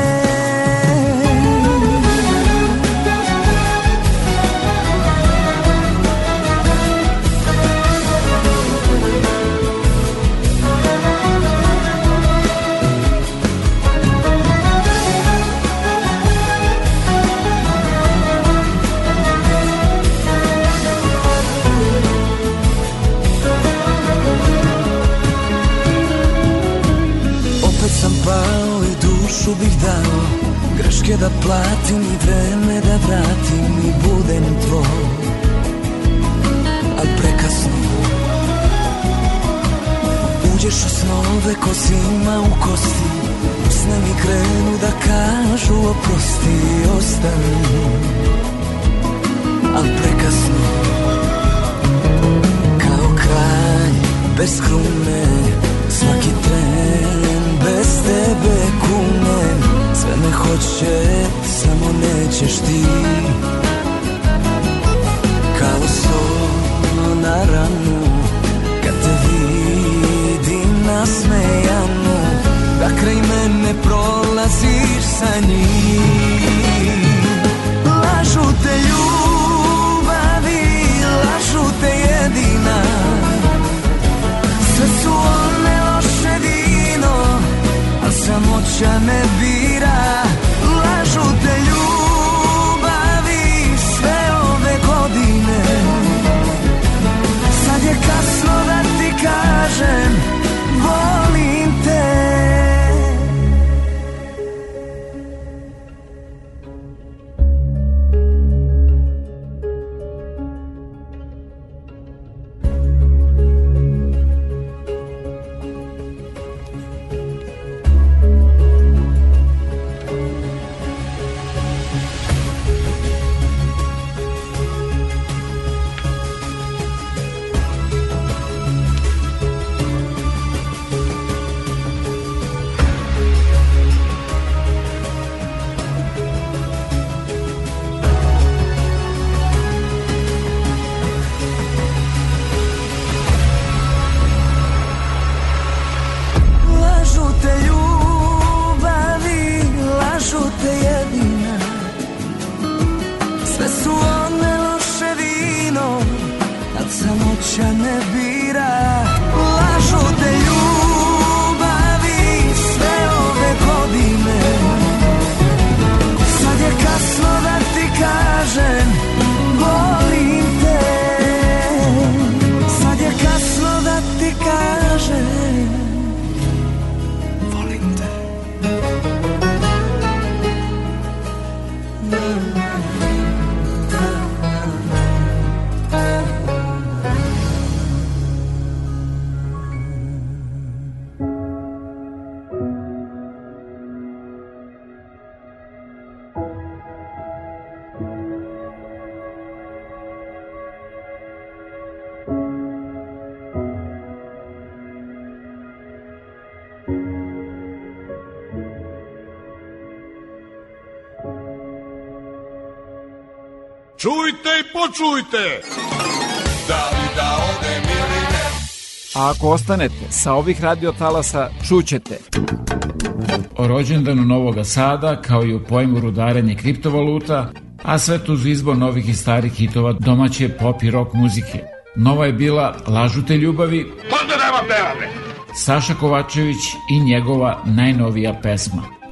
dušu bih dao Greške da platim i vreme da vratim I budem tvoj. Al prekasno Uđeš u snove ko zima u kosti Usne mi krenu da kažu oprosti i ostani. Al prekasno Kao kraj bez krune Svaki tren bez tebe kunem Sve me hoće, samo nećeš ti. Kao sol na ranu Kad te vidim nasmejanu Da kraj mene prolaziš sa njim. Lažu te ljubavi, sreća me bira Lažu te ljubavi sve ove godine. Sad je kasno da ti kažem počujte! Da li da odem ili ne? A ako ostanete sa ovih radiotalasa, čućete o rođendanu Novoga Sada, kao i u pojmu rudarenje kriptovaluta, a sve to uz izbor novih i starih hitova domaće pop i rock muzike. Nova je bila Lažute ljubavi! Saša Kovačević i njegova najnovija pesma.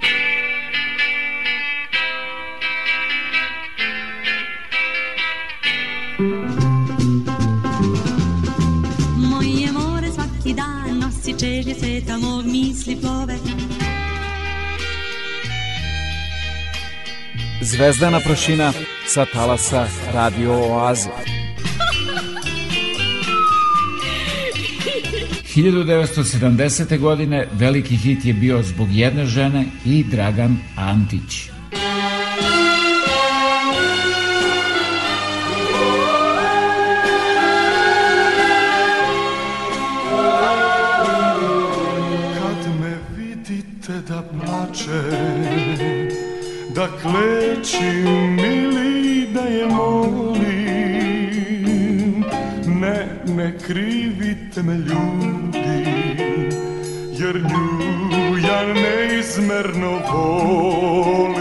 Zvezdana prašina sa talasa Radio Oaze. 1970. godine veliki hit je bio zbog jedne žene i Dragan Antić. Kad me vidite da plačem Da klečim ili da je molim Ne, ne krivite me ljudi Jer nju ja neizmerno volim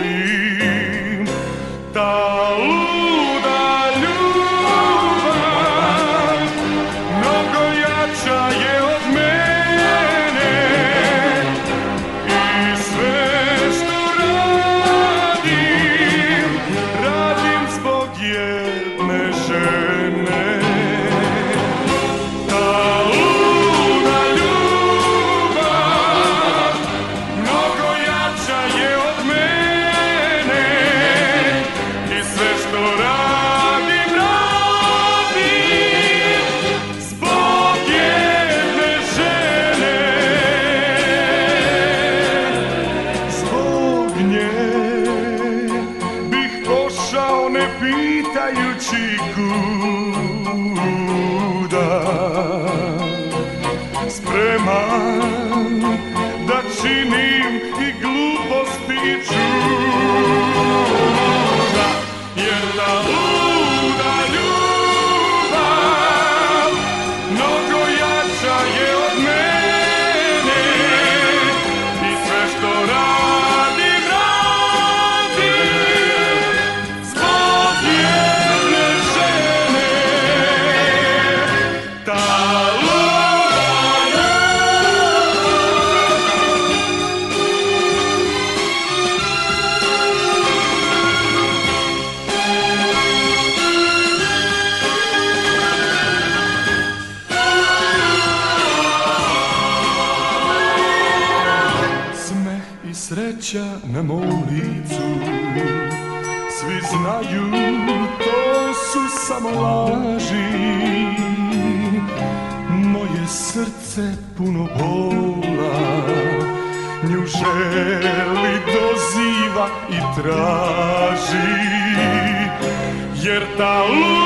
Jer ta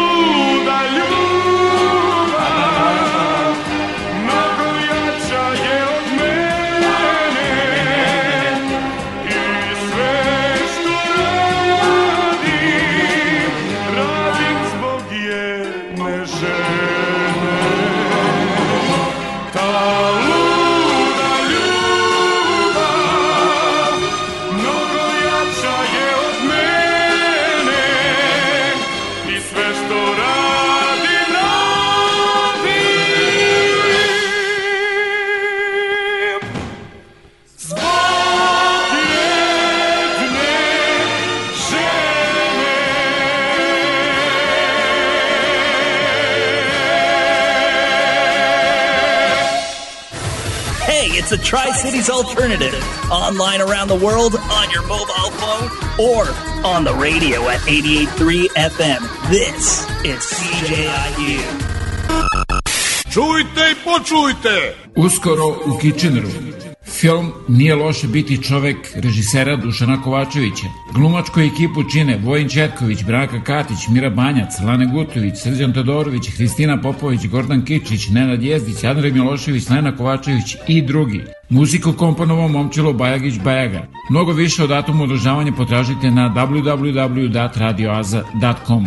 Tri Cities Alternative. Online around the world, on your mobile phone, or on the radio at 88.3 FM. This is CJIU. Čujte i počujte! Uskoro u Kitcheneru. Film Nije loše biti čovek režisera Dušana Kovačevića. Glumačku ekipu čine Vojin Četković, Branka Katić, Mira Banjac, Lane Gutović, Srđan Todorović, Hristina Popović, Gordan Kičić, Nenad Jezdić, Andrej Milošević, Lena Kovačević i drugi. Muziku komponovao Momčilo Bajagić Bajaga. Mnogo više o datumu održavanja potražite na www.radioaza.com.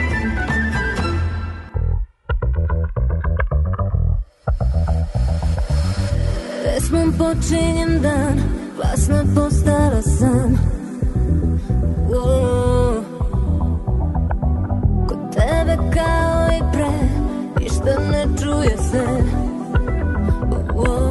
pesmom počinjem dan Glasna postala sam wow. Kod tebe kao i pre Ništa ne čuje se wow.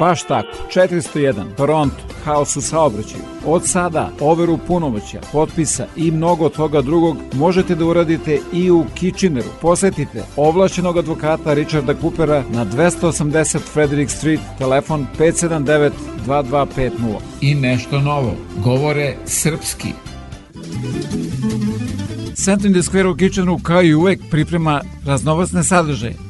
Baš tako, 401, Toronto, haos u saobraćaju. Od sada overu punomoća, potpisa i mnogo toga drugog možete da uradite i u Kitcheneru. Posetite ovlašćenog advokata Richarda Coopera na 280 Frederick Street, telefon 579 2250. I nešto novo, govore srpski. The Square u Kitcheneru kao i uvek priprema raznovacne sadržaje,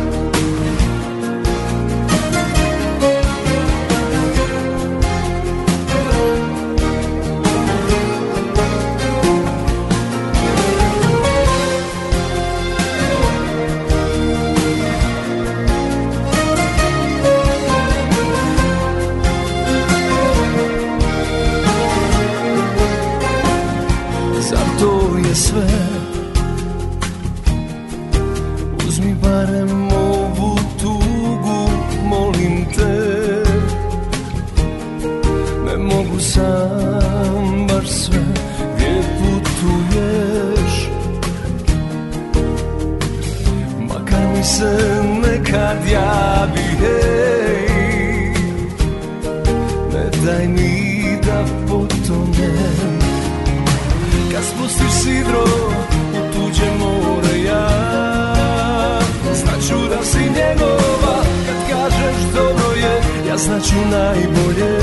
sve. Uzmi barem ovu tugu Molim te. Ne mogu sam baš sve Gdje putuješ? Makar mi se nekad javi Hej Znaću najbolje.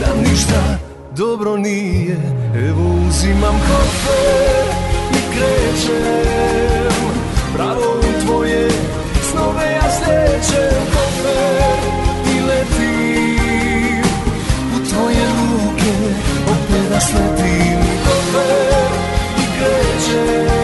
Da ništa dobro nije Evo uzimam kofer i krećem. Pravo u tvoje snove ja slećem kofer i letim. U tvoje ruke opet da sletim kofer i krećem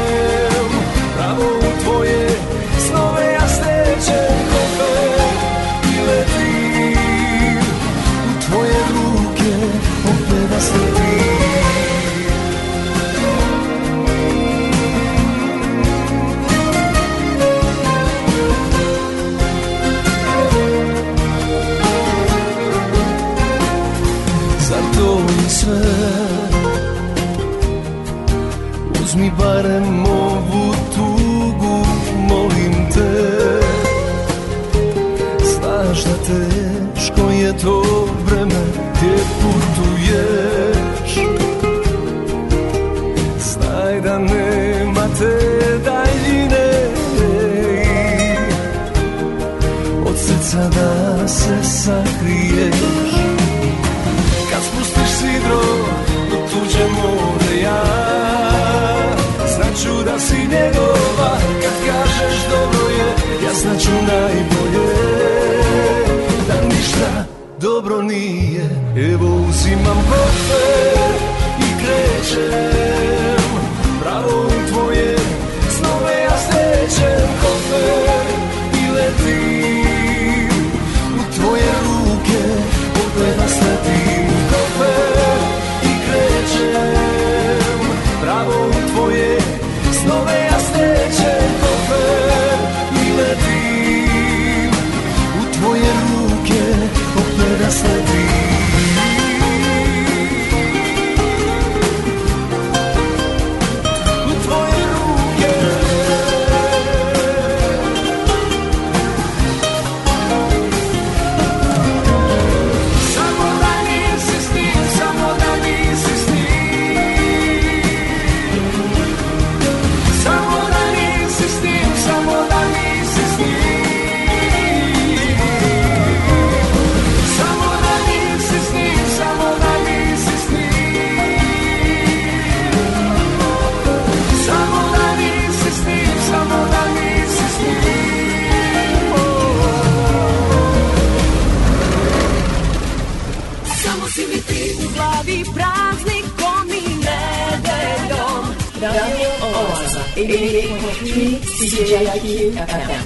88.3 CJIQ FM.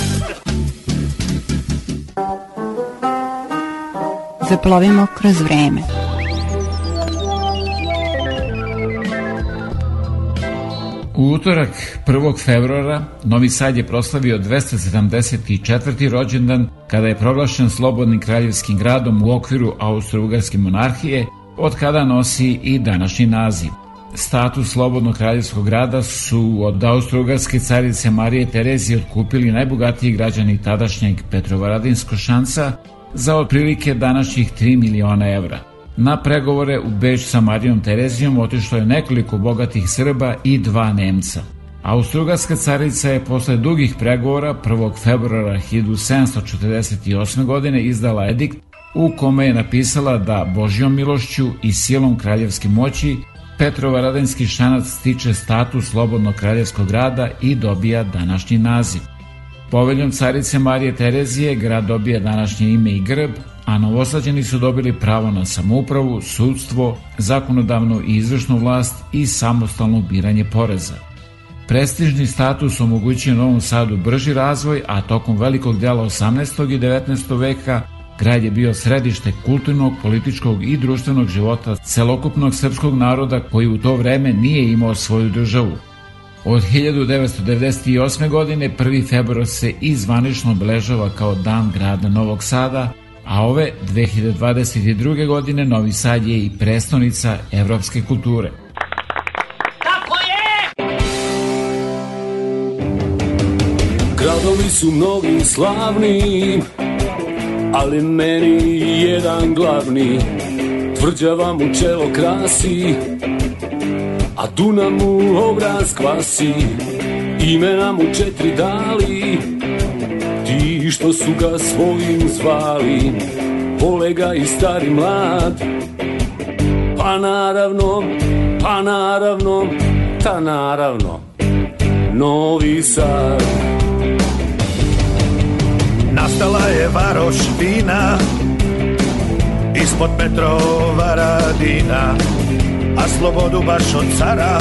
Zaplovimo kroz vreme. U utorak 1. februara Novi Sad je proslavio 274. rođendan kada je proglašen slobodnim kraljevskim gradom u okviru Austro-Ugarske monarhije, od kada nosi i današnji naziv. Status slobodnog kraljevskog grada su od Austro-Ugarske carice Marije Terezije otkupili najbogatiji građani tadašnjeg Petrovaradinsko šanca za otprilike današnjih 3 miliona evra. Na pregovore u Beč sa Marijom Terezijom otišlo je nekoliko bogatih Srba i dva Nemca. Austrougarska carica je posle dugih pregovora 1. februara 1748. godine izdala edikt u kome je napisala da Božjom milošću i silom kraljevske moći Petrovaradinski šanac stiče status slobodnog kraljevskog grada i dobija današnji naziv. Poveljom carice Marije Terezije grad dobija današnje ime i grb, a novosađeni su dobili pravo na samoupravu, sudstvo, zakonodavnu i izvršnu vlast i samostalno biranje poreza. Prestižni status omogućuje Novom Sadu brži razvoj, a tokom velikog dela 18. i 19. veka grad je bio središte kulturnog, političkog i društvenog života celokupnog srpskog naroda koji u to vreme nije imao svoju državu. Od 1998. godine 1. februar se i zvanično obeležava kao Dan grada Novog Sada, a ove 2022. godine Novi Sad je i prestonica evropske kulture. Gradovi su mnogi slavni, ali meni jedan glavni. Tvrđava mu čelo krasi, a Dunav mu obraz kvasi. Imena mu četiri dali, ti što su ga svojim zvali. Vole ga i stari mlad, pa naravno, pa naravno, ta naravno, Novi Sad. Nastala je varoš vina Ispod Petrova radina A slobodu baš od cara.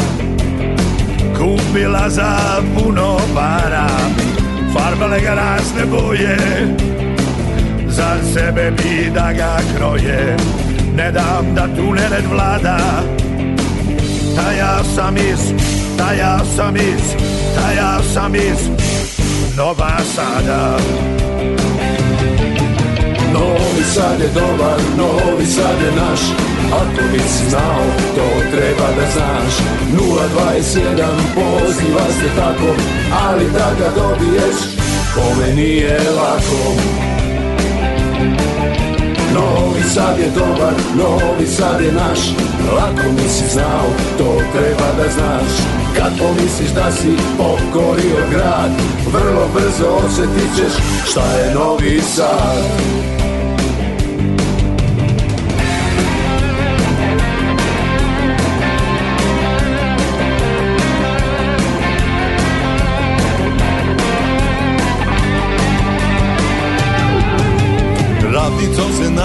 Kupila za puno para Farbale ga razne boje. Za sebe bi da ga kroje Ne dam da tu nered vlada. Ta ja sam iz, ta ja sam iz, ta ja sam iz Nova Sada. Novi Sad je dobar, Novi Sad je naš Ako nisi znao, to treba da znaš. 021, poziva se tako Ali da ga dobiješ, kome nije lako. Novi Sad je dobar, Novi Sad je naš. Lako nisi znao, to treba da znaš. Kad pomisliš da si pokorio grad? Vrlo brzo osjetit ćeš šta je Novi Sad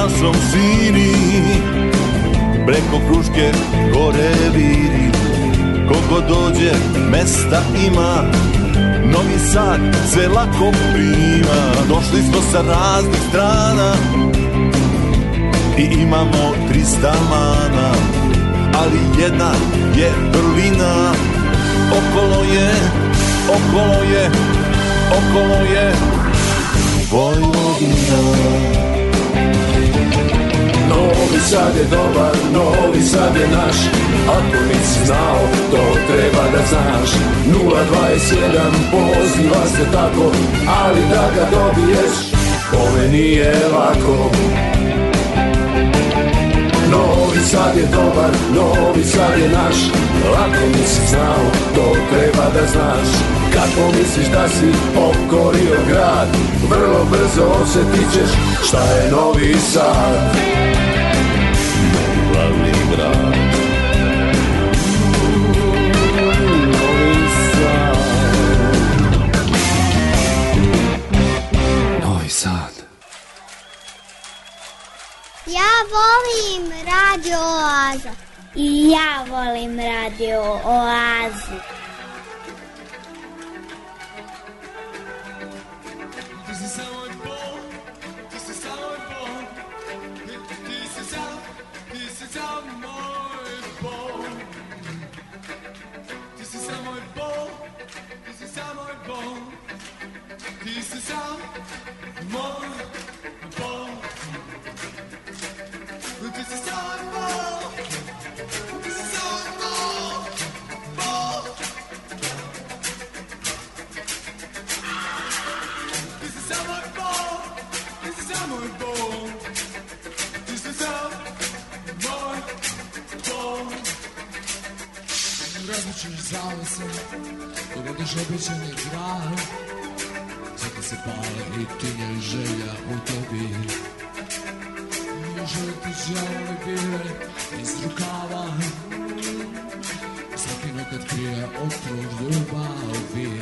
Našom sini. Preko Kruške gore viri Koliko dođe mesta ima. Novi Sad sve lako prima Došli smo sa raznih strana. I imamo 300 mana Ali jedna je vrlina. Okolo je, okolo je, okolo je Vojvodina Novi Sad je dobar, Novi Sad je naš. Ako nisi znao, to treba da znaš. 021, poziva se tako Ali da ga dobiješ, kome nije lako. Novi Sad je dobar, Novi Sad je naš. Lako nisi znao, to treba da znaš. Kad pomisliš da si pokorio grad? Vrlo brzo osjetit ćeš šta je Novi Sad Radio Oaza. I ja volim Radio Oazu. Svaki nekad krije otrov ljubavi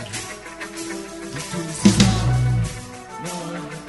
Da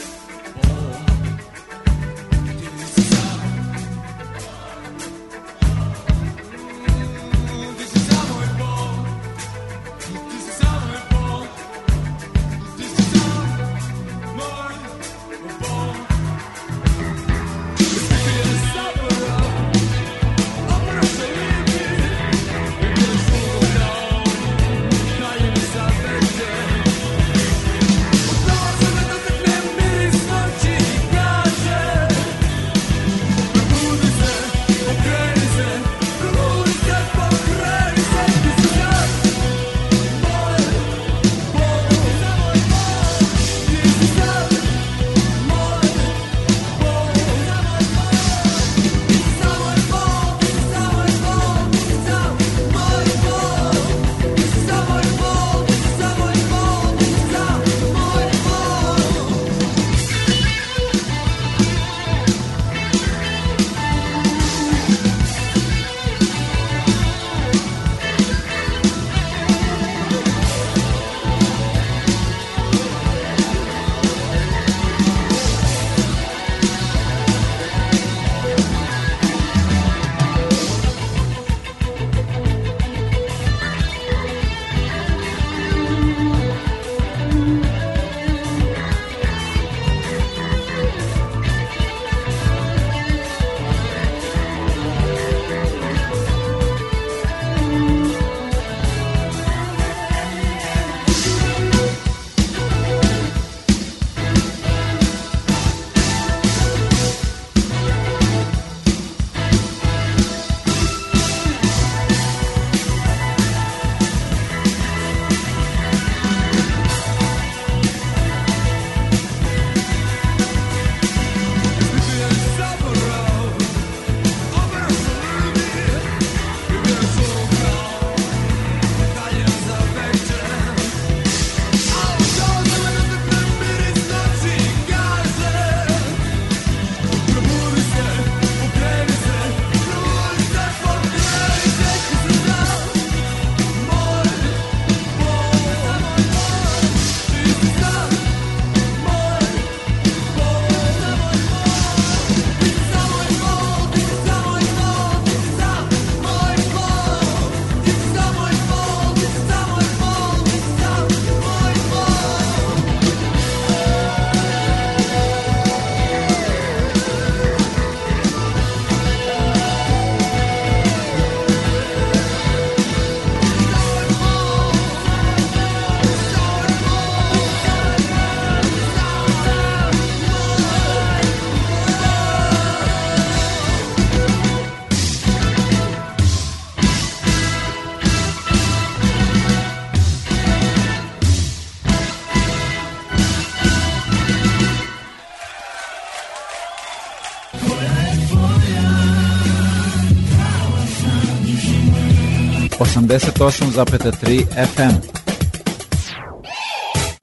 88,3 FM.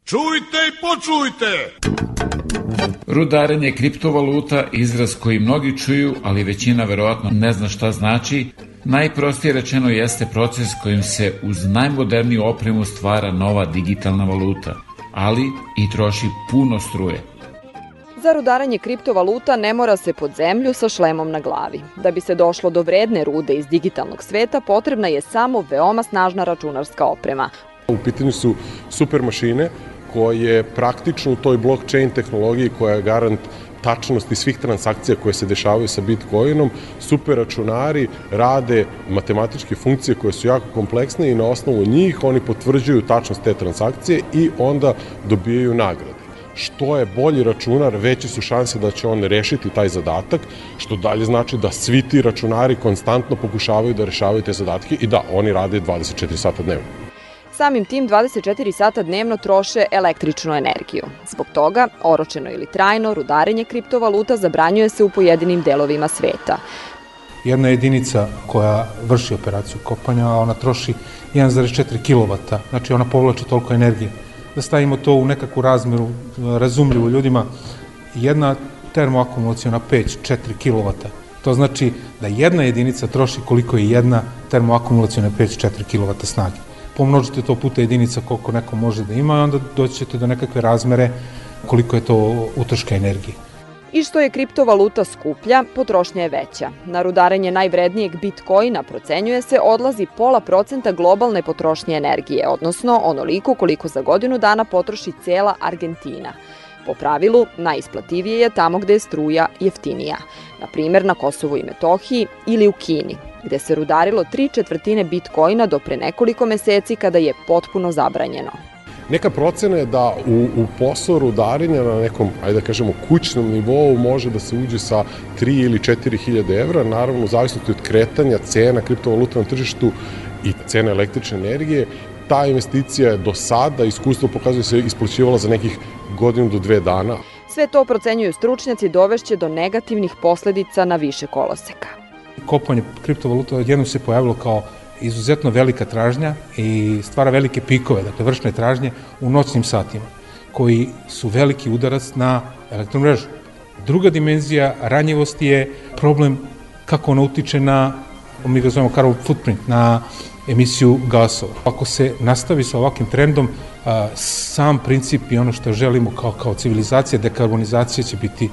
Čujte i počujte! Rudarenje kriptovaluta, izraz koji mnogi čuju, ali većina verovatno ne zna šta znači, najprostije rečeno jeste proces kojim se uz najmoderniju opremu stvara nova digitalna valuta, ali i troši puno struje. Za rudaranje kriptovaluta ne mora se pod zemlju sa šlemom na glavi. Da bi se došlo do vredne rude iz digitalnog sveta, potrebna je samo veoma snažna računarska oprema. U pitanju su super mašine koje praktično u toj blockchain tehnologiji koja je garant tačnosti svih transakcija koje se dešavaju sa Bitcoinom, super računari rade matematičke funkcije koje su jako kompleksne i na osnovu njih oni potvrđuju tačnost te transakcije i onda dobijaju nagrade što je bolji računar, veće su šanse da će on rešiti taj zadatak, što dalje znači da svi ti računari konstantno pokušavaju da rešavaju te zadatke i da, oni rade 24 sata dnevno. Samim tim 24 sata dnevno troše električnu energiju. Zbog toga, oročeno ili trajno, rudarenje kriptovaluta zabranjuje se u pojedinim delovima sveta. Jedna jedinica koja vrši operaciju kopanja, ona troši 1,4 kW, znači ona povlači toliko energije da stavimo to u nekakvu razmeru razumljivu ljudima, jedna termoakumulacijona peć 4 kW. To znači da jedna jedinica troši koliko je jedna termoakumulacijona peć 4 kW snage. Pomnožite to puta jedinica koliko neko može da ima i onda doćete do nekakve razmere koliko je to utroška energije. I što je kriptovaluta skuplja, potrošnja je veća. Na rudarenje najvrednijeg bitcoina procenjuje se odlazi pola procenta globalne potrošnje energije, odnosno onoliko koliko za godinu dana potroši cela Argentina. Po pravilu, najisplativije je tamo gde je struja jeftinija, na primer na Kosovu i Metohiji ili u Kini, gde se rudarilo tri četvrtine bitcoina do pre nekoliko meseci kada je potpuno zabranjeno. Neka procena je da u, u posao rudarenja na nekom, ajde da kažemo, kućnom nivou može da se uđe sa 3 ili 4 hiljade evra, naravno u zavisnosti od kretanja cena kriptovaluta na tržištu i cena električne energije, ta investicija je do sada, iskustvo pokazuje se, isplaćivala za nekih godinu do dve dana. Sve to procenjuju stručnjaci dovešće do negativnih posledica na više koloseka. Kopanje kriptovaluta jednom se pojavilo kao izuzetno velika tražnja i stvara velike pikove, dakle vršne tražnje u noćnim satima, koji su veliki udarac na elektromrežu. Druga dimenzija ranjivosti je problem kako ona utiče na, mi ga zovemo carbon footprint, na emisiju gasova. Ako se nastavi sa ovakvim trendom, sam princip i ono što želimo kao, kao civilizacija, dekarbonizacija će biti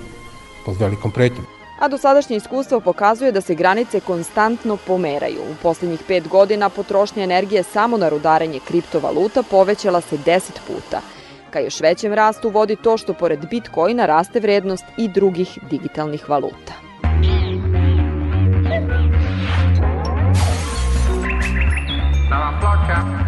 pod velikom pretnjom. A dosadašnje iskustvo pokazuje da se granice konstantno pomeraju. U poslednjih pet godina potrošnja energije samo na rudarenje kriptovaluta povećala se 10 puta. Ka još većem rastu vodi to što pored Bitcoina raste vrednost i drugih digitalnih valuta. Dalla placca. Nikada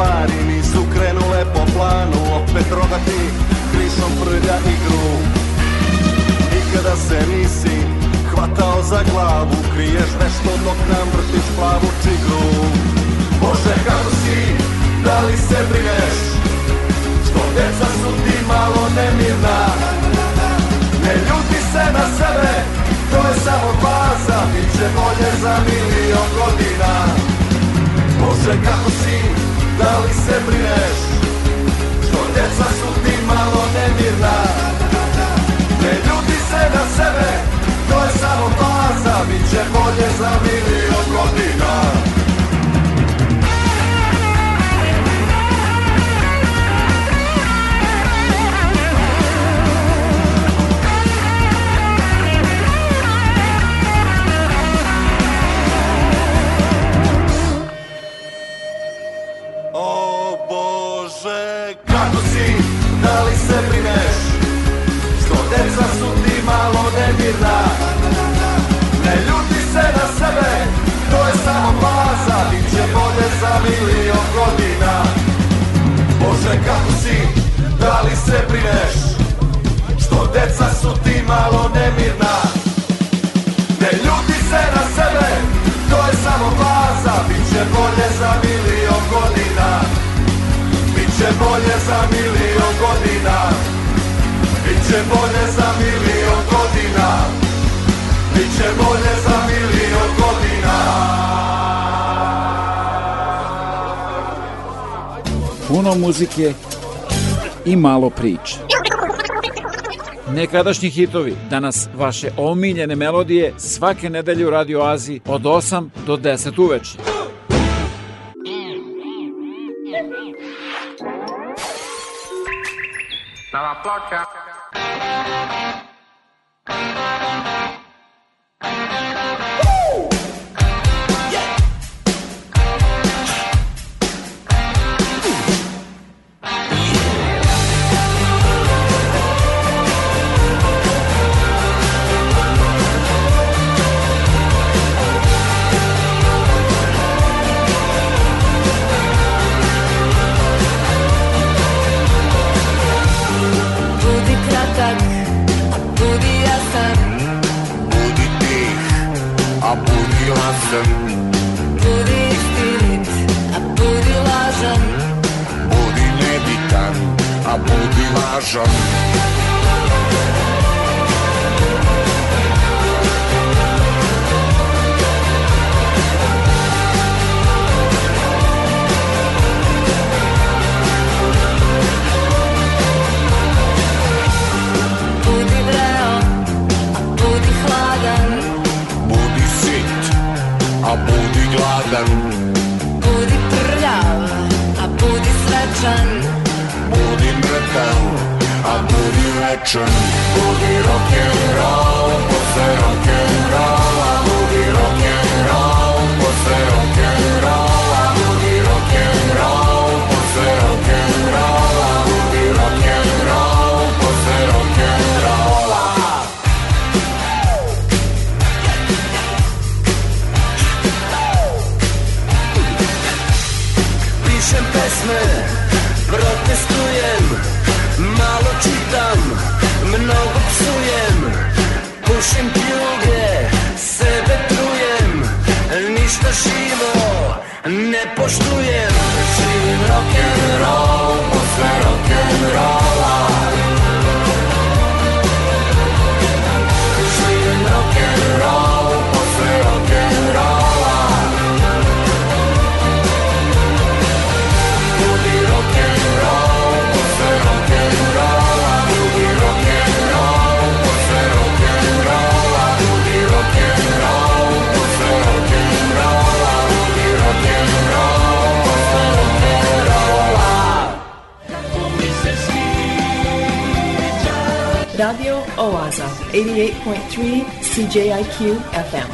stvari nisu krenule po planu Opet rogati krišom prlja igru. Nikada se nisi hvatao za glavu Kriješ nešto dok nam vrtiš plavu čigru Bože kako si, da li se brineš? Što deca su ti malo nemirna? Ne ljuti se na sebe, to je samo baza Biće bolje za milion godina. Bože kako si, da li se brineš? Što deca su ti malo nemirna? Ne ljuti se na sebe, to je samo baza Biće bolje za milion godina Biće bolje za milion godina. Bože, kako si, da li se brineš? Što deca su ti malo nemirna? Ne ljuti se na sebe, to je samo baza. Biće bolje za milion godina. Biće bolje za milion godina. Biće bolje za milion godina. Biće bolje za milion godina Puno muzike i malo priče. Nekadašnji hitovi, danas vaše omiljene melodije svake nedelje u Radio Aziji od 8 do 10 uveče. Dalla placca. pesme Protestujem, malo čitam, mnogo psujem Pušim pljuge, sebe trujem Ništa živo ne poštujem. Živim rock'n'roll Oaza, 88.3 CJIQ FM.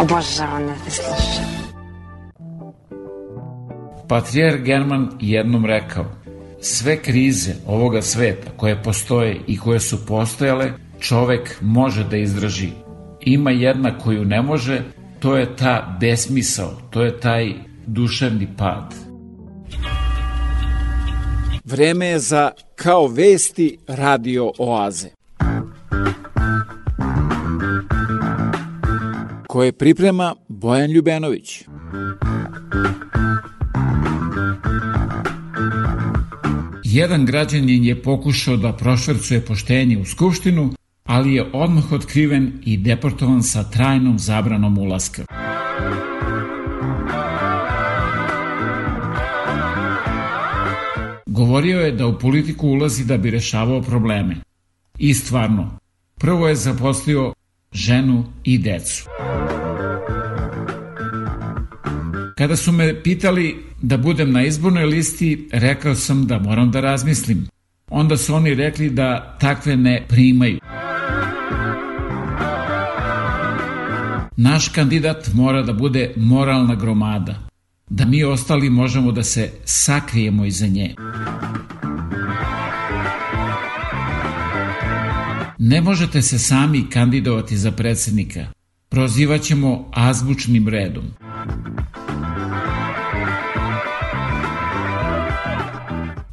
Obožavam da te slušam. Patrijar German jednom rekao, sve krize ovoga sveta koje postoje i koje su postojale, čovek može da izdrži. Ima jedna koju ne može, to je ta besmisao, to je taj duševni pad. Vreme je za Kao vesti radio oaze. Koje priprema Bojan Ljubenović. Jedan građanin je pokušao da prošvercuje poštenje u Skupštinu, ali je odmah otkriven i deportovan sa trajnom zabranom ulaska. Govorio je da u politiku ulazi da bi rešavao probleme. I stvarno, prvo je zaposlio ženu i decu. Kada su me pitali da budem na izbornoj listi, rekao sam da moram da razmislim. Onda su oni rekli da takve ne primaju. Naš kandidat mora da bude moralna gromada, da mi ostali možemo da se sakrijemo iza nje. Ne možete se sami kandidovati za predsednika. Prozivaćemo azbučnim redom.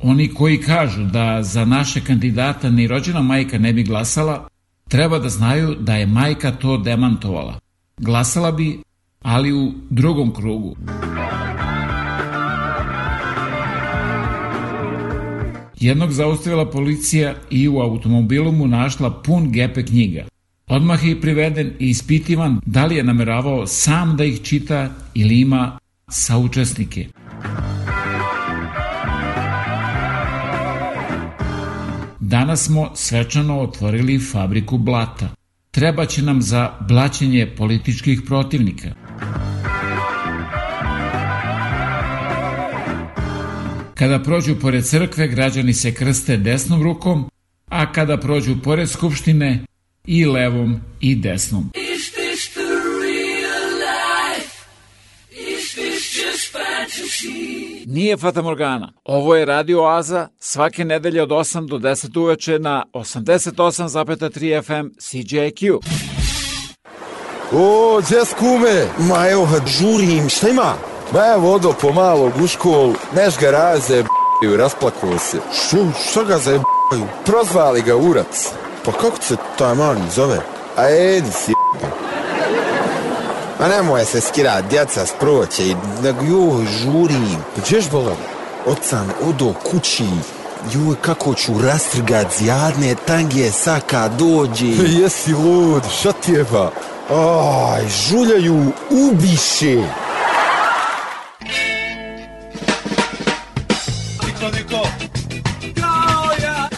Oni koji kažu da za naše kandidata ni rođena majka ne bi glasala, treba da znaju da je majka to demantovala. Glasala bi, ali u drugom krugu. Jednog zaustavila policija i u automobilu mu našla pun gepe knjiga. Odmah je priveden i ispitivan da li je nameravao sam da ih čita ili ima saučesnike. Danas smo svečano otvorili fabriku blata. Treba će nam za blaćenje političkih protivnika. Kada prođu pored crkve, građani se krste desnom rukom, a kada prođu pored skupštine, i levom i desnom. Is this the real life? Is this just fantasy? Nije Fata Morgana. Ovo je Radio Oaza svake nedelje od 8 do 10 uveče na 88,3 FM CJQ. O, gdje skume? Ma evo, žurim, šta ima? Ma evo, odo pomalo u školu, neš ga raze, b***ju, rasplakao se. Što, što ga za b***ju? Prozvali ga urac. Pa kako se taj mali zove? A Edi si Ma nemoj se skira, djeca sproće i nego joj, žurim. Pa gdješ bolam? Sam odo kući. Joj, kako ću rastrgat zjadne tange saka dođi. Jesi lud, šta ti je ba? Aj, žuljaju, ubiše.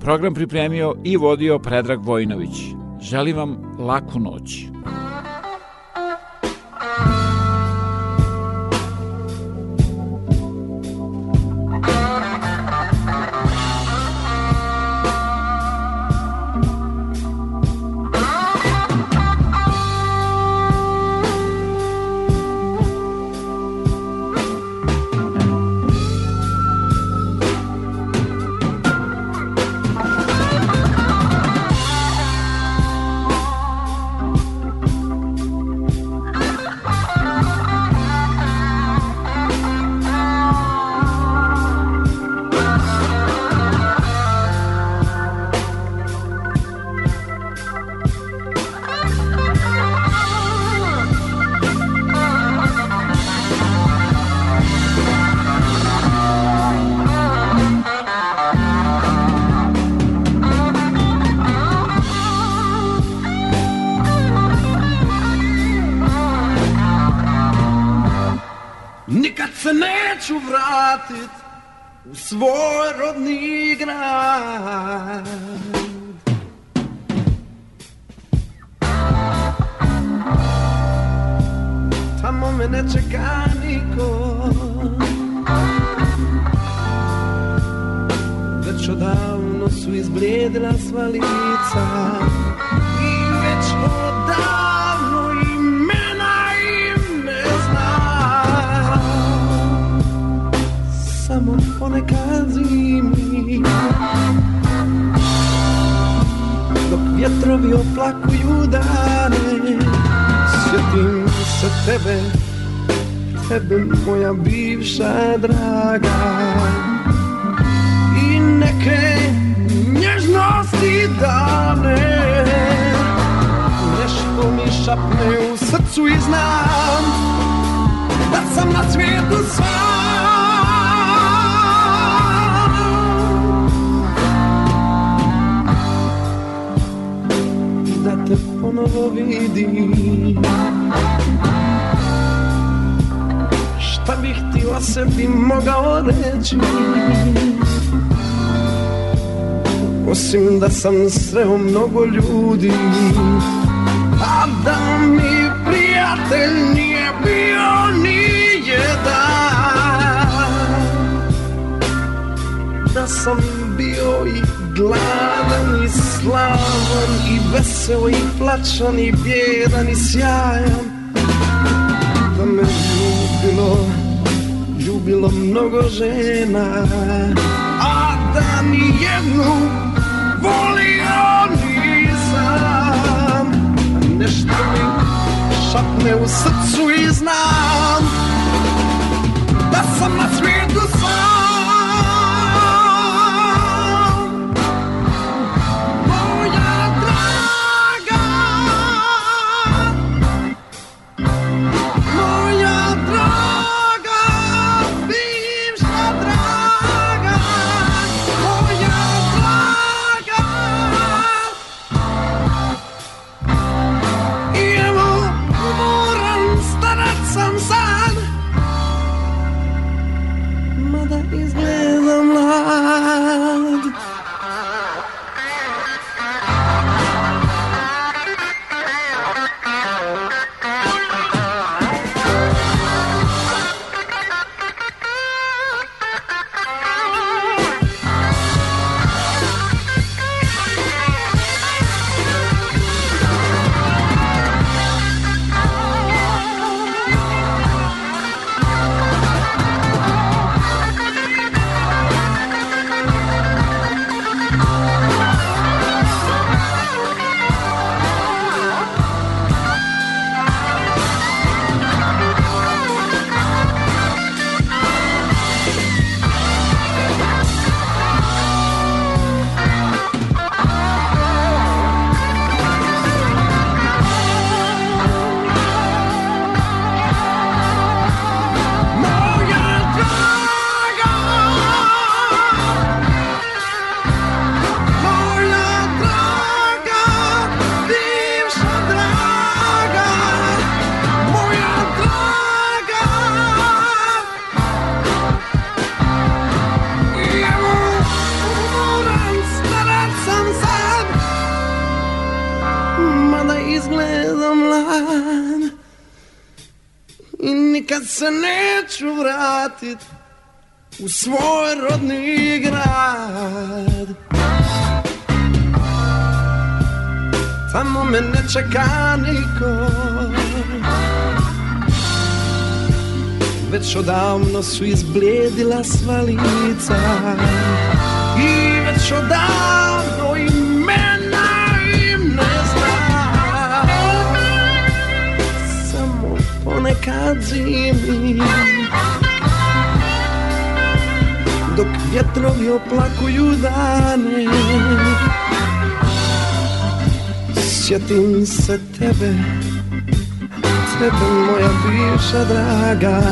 Program pripremio i vodio Predrag Vojnović. Želim vam laku noć. Sreo mnogo ljudi A da mi prijatelj nije bio ni jedan Da sam bio i gladan i slavan I veseo i plačan i bjedan i sjajan. Da me ljubilo, ljubilo mnogo žena A da ni jednu volio nisam Nešto mi šapne u srcu i znam Da sam na svijetu u svoj rodni grad. Tamo me ne čeka niko. Već odavno su izblijedila sva lica. I već odavno imena im ne znam. Samo ponekad zimi Dok vjetrovi oplakuju dane. Sjetim se tebe Tebe moja bivša draga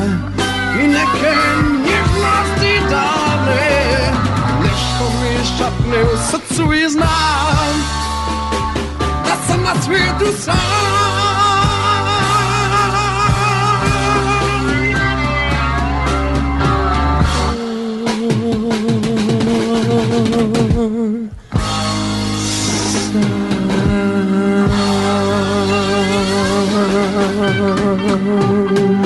I neke nježnosti dane Nešto mi šapne u srcu i znam Da sam na svijetu sam sam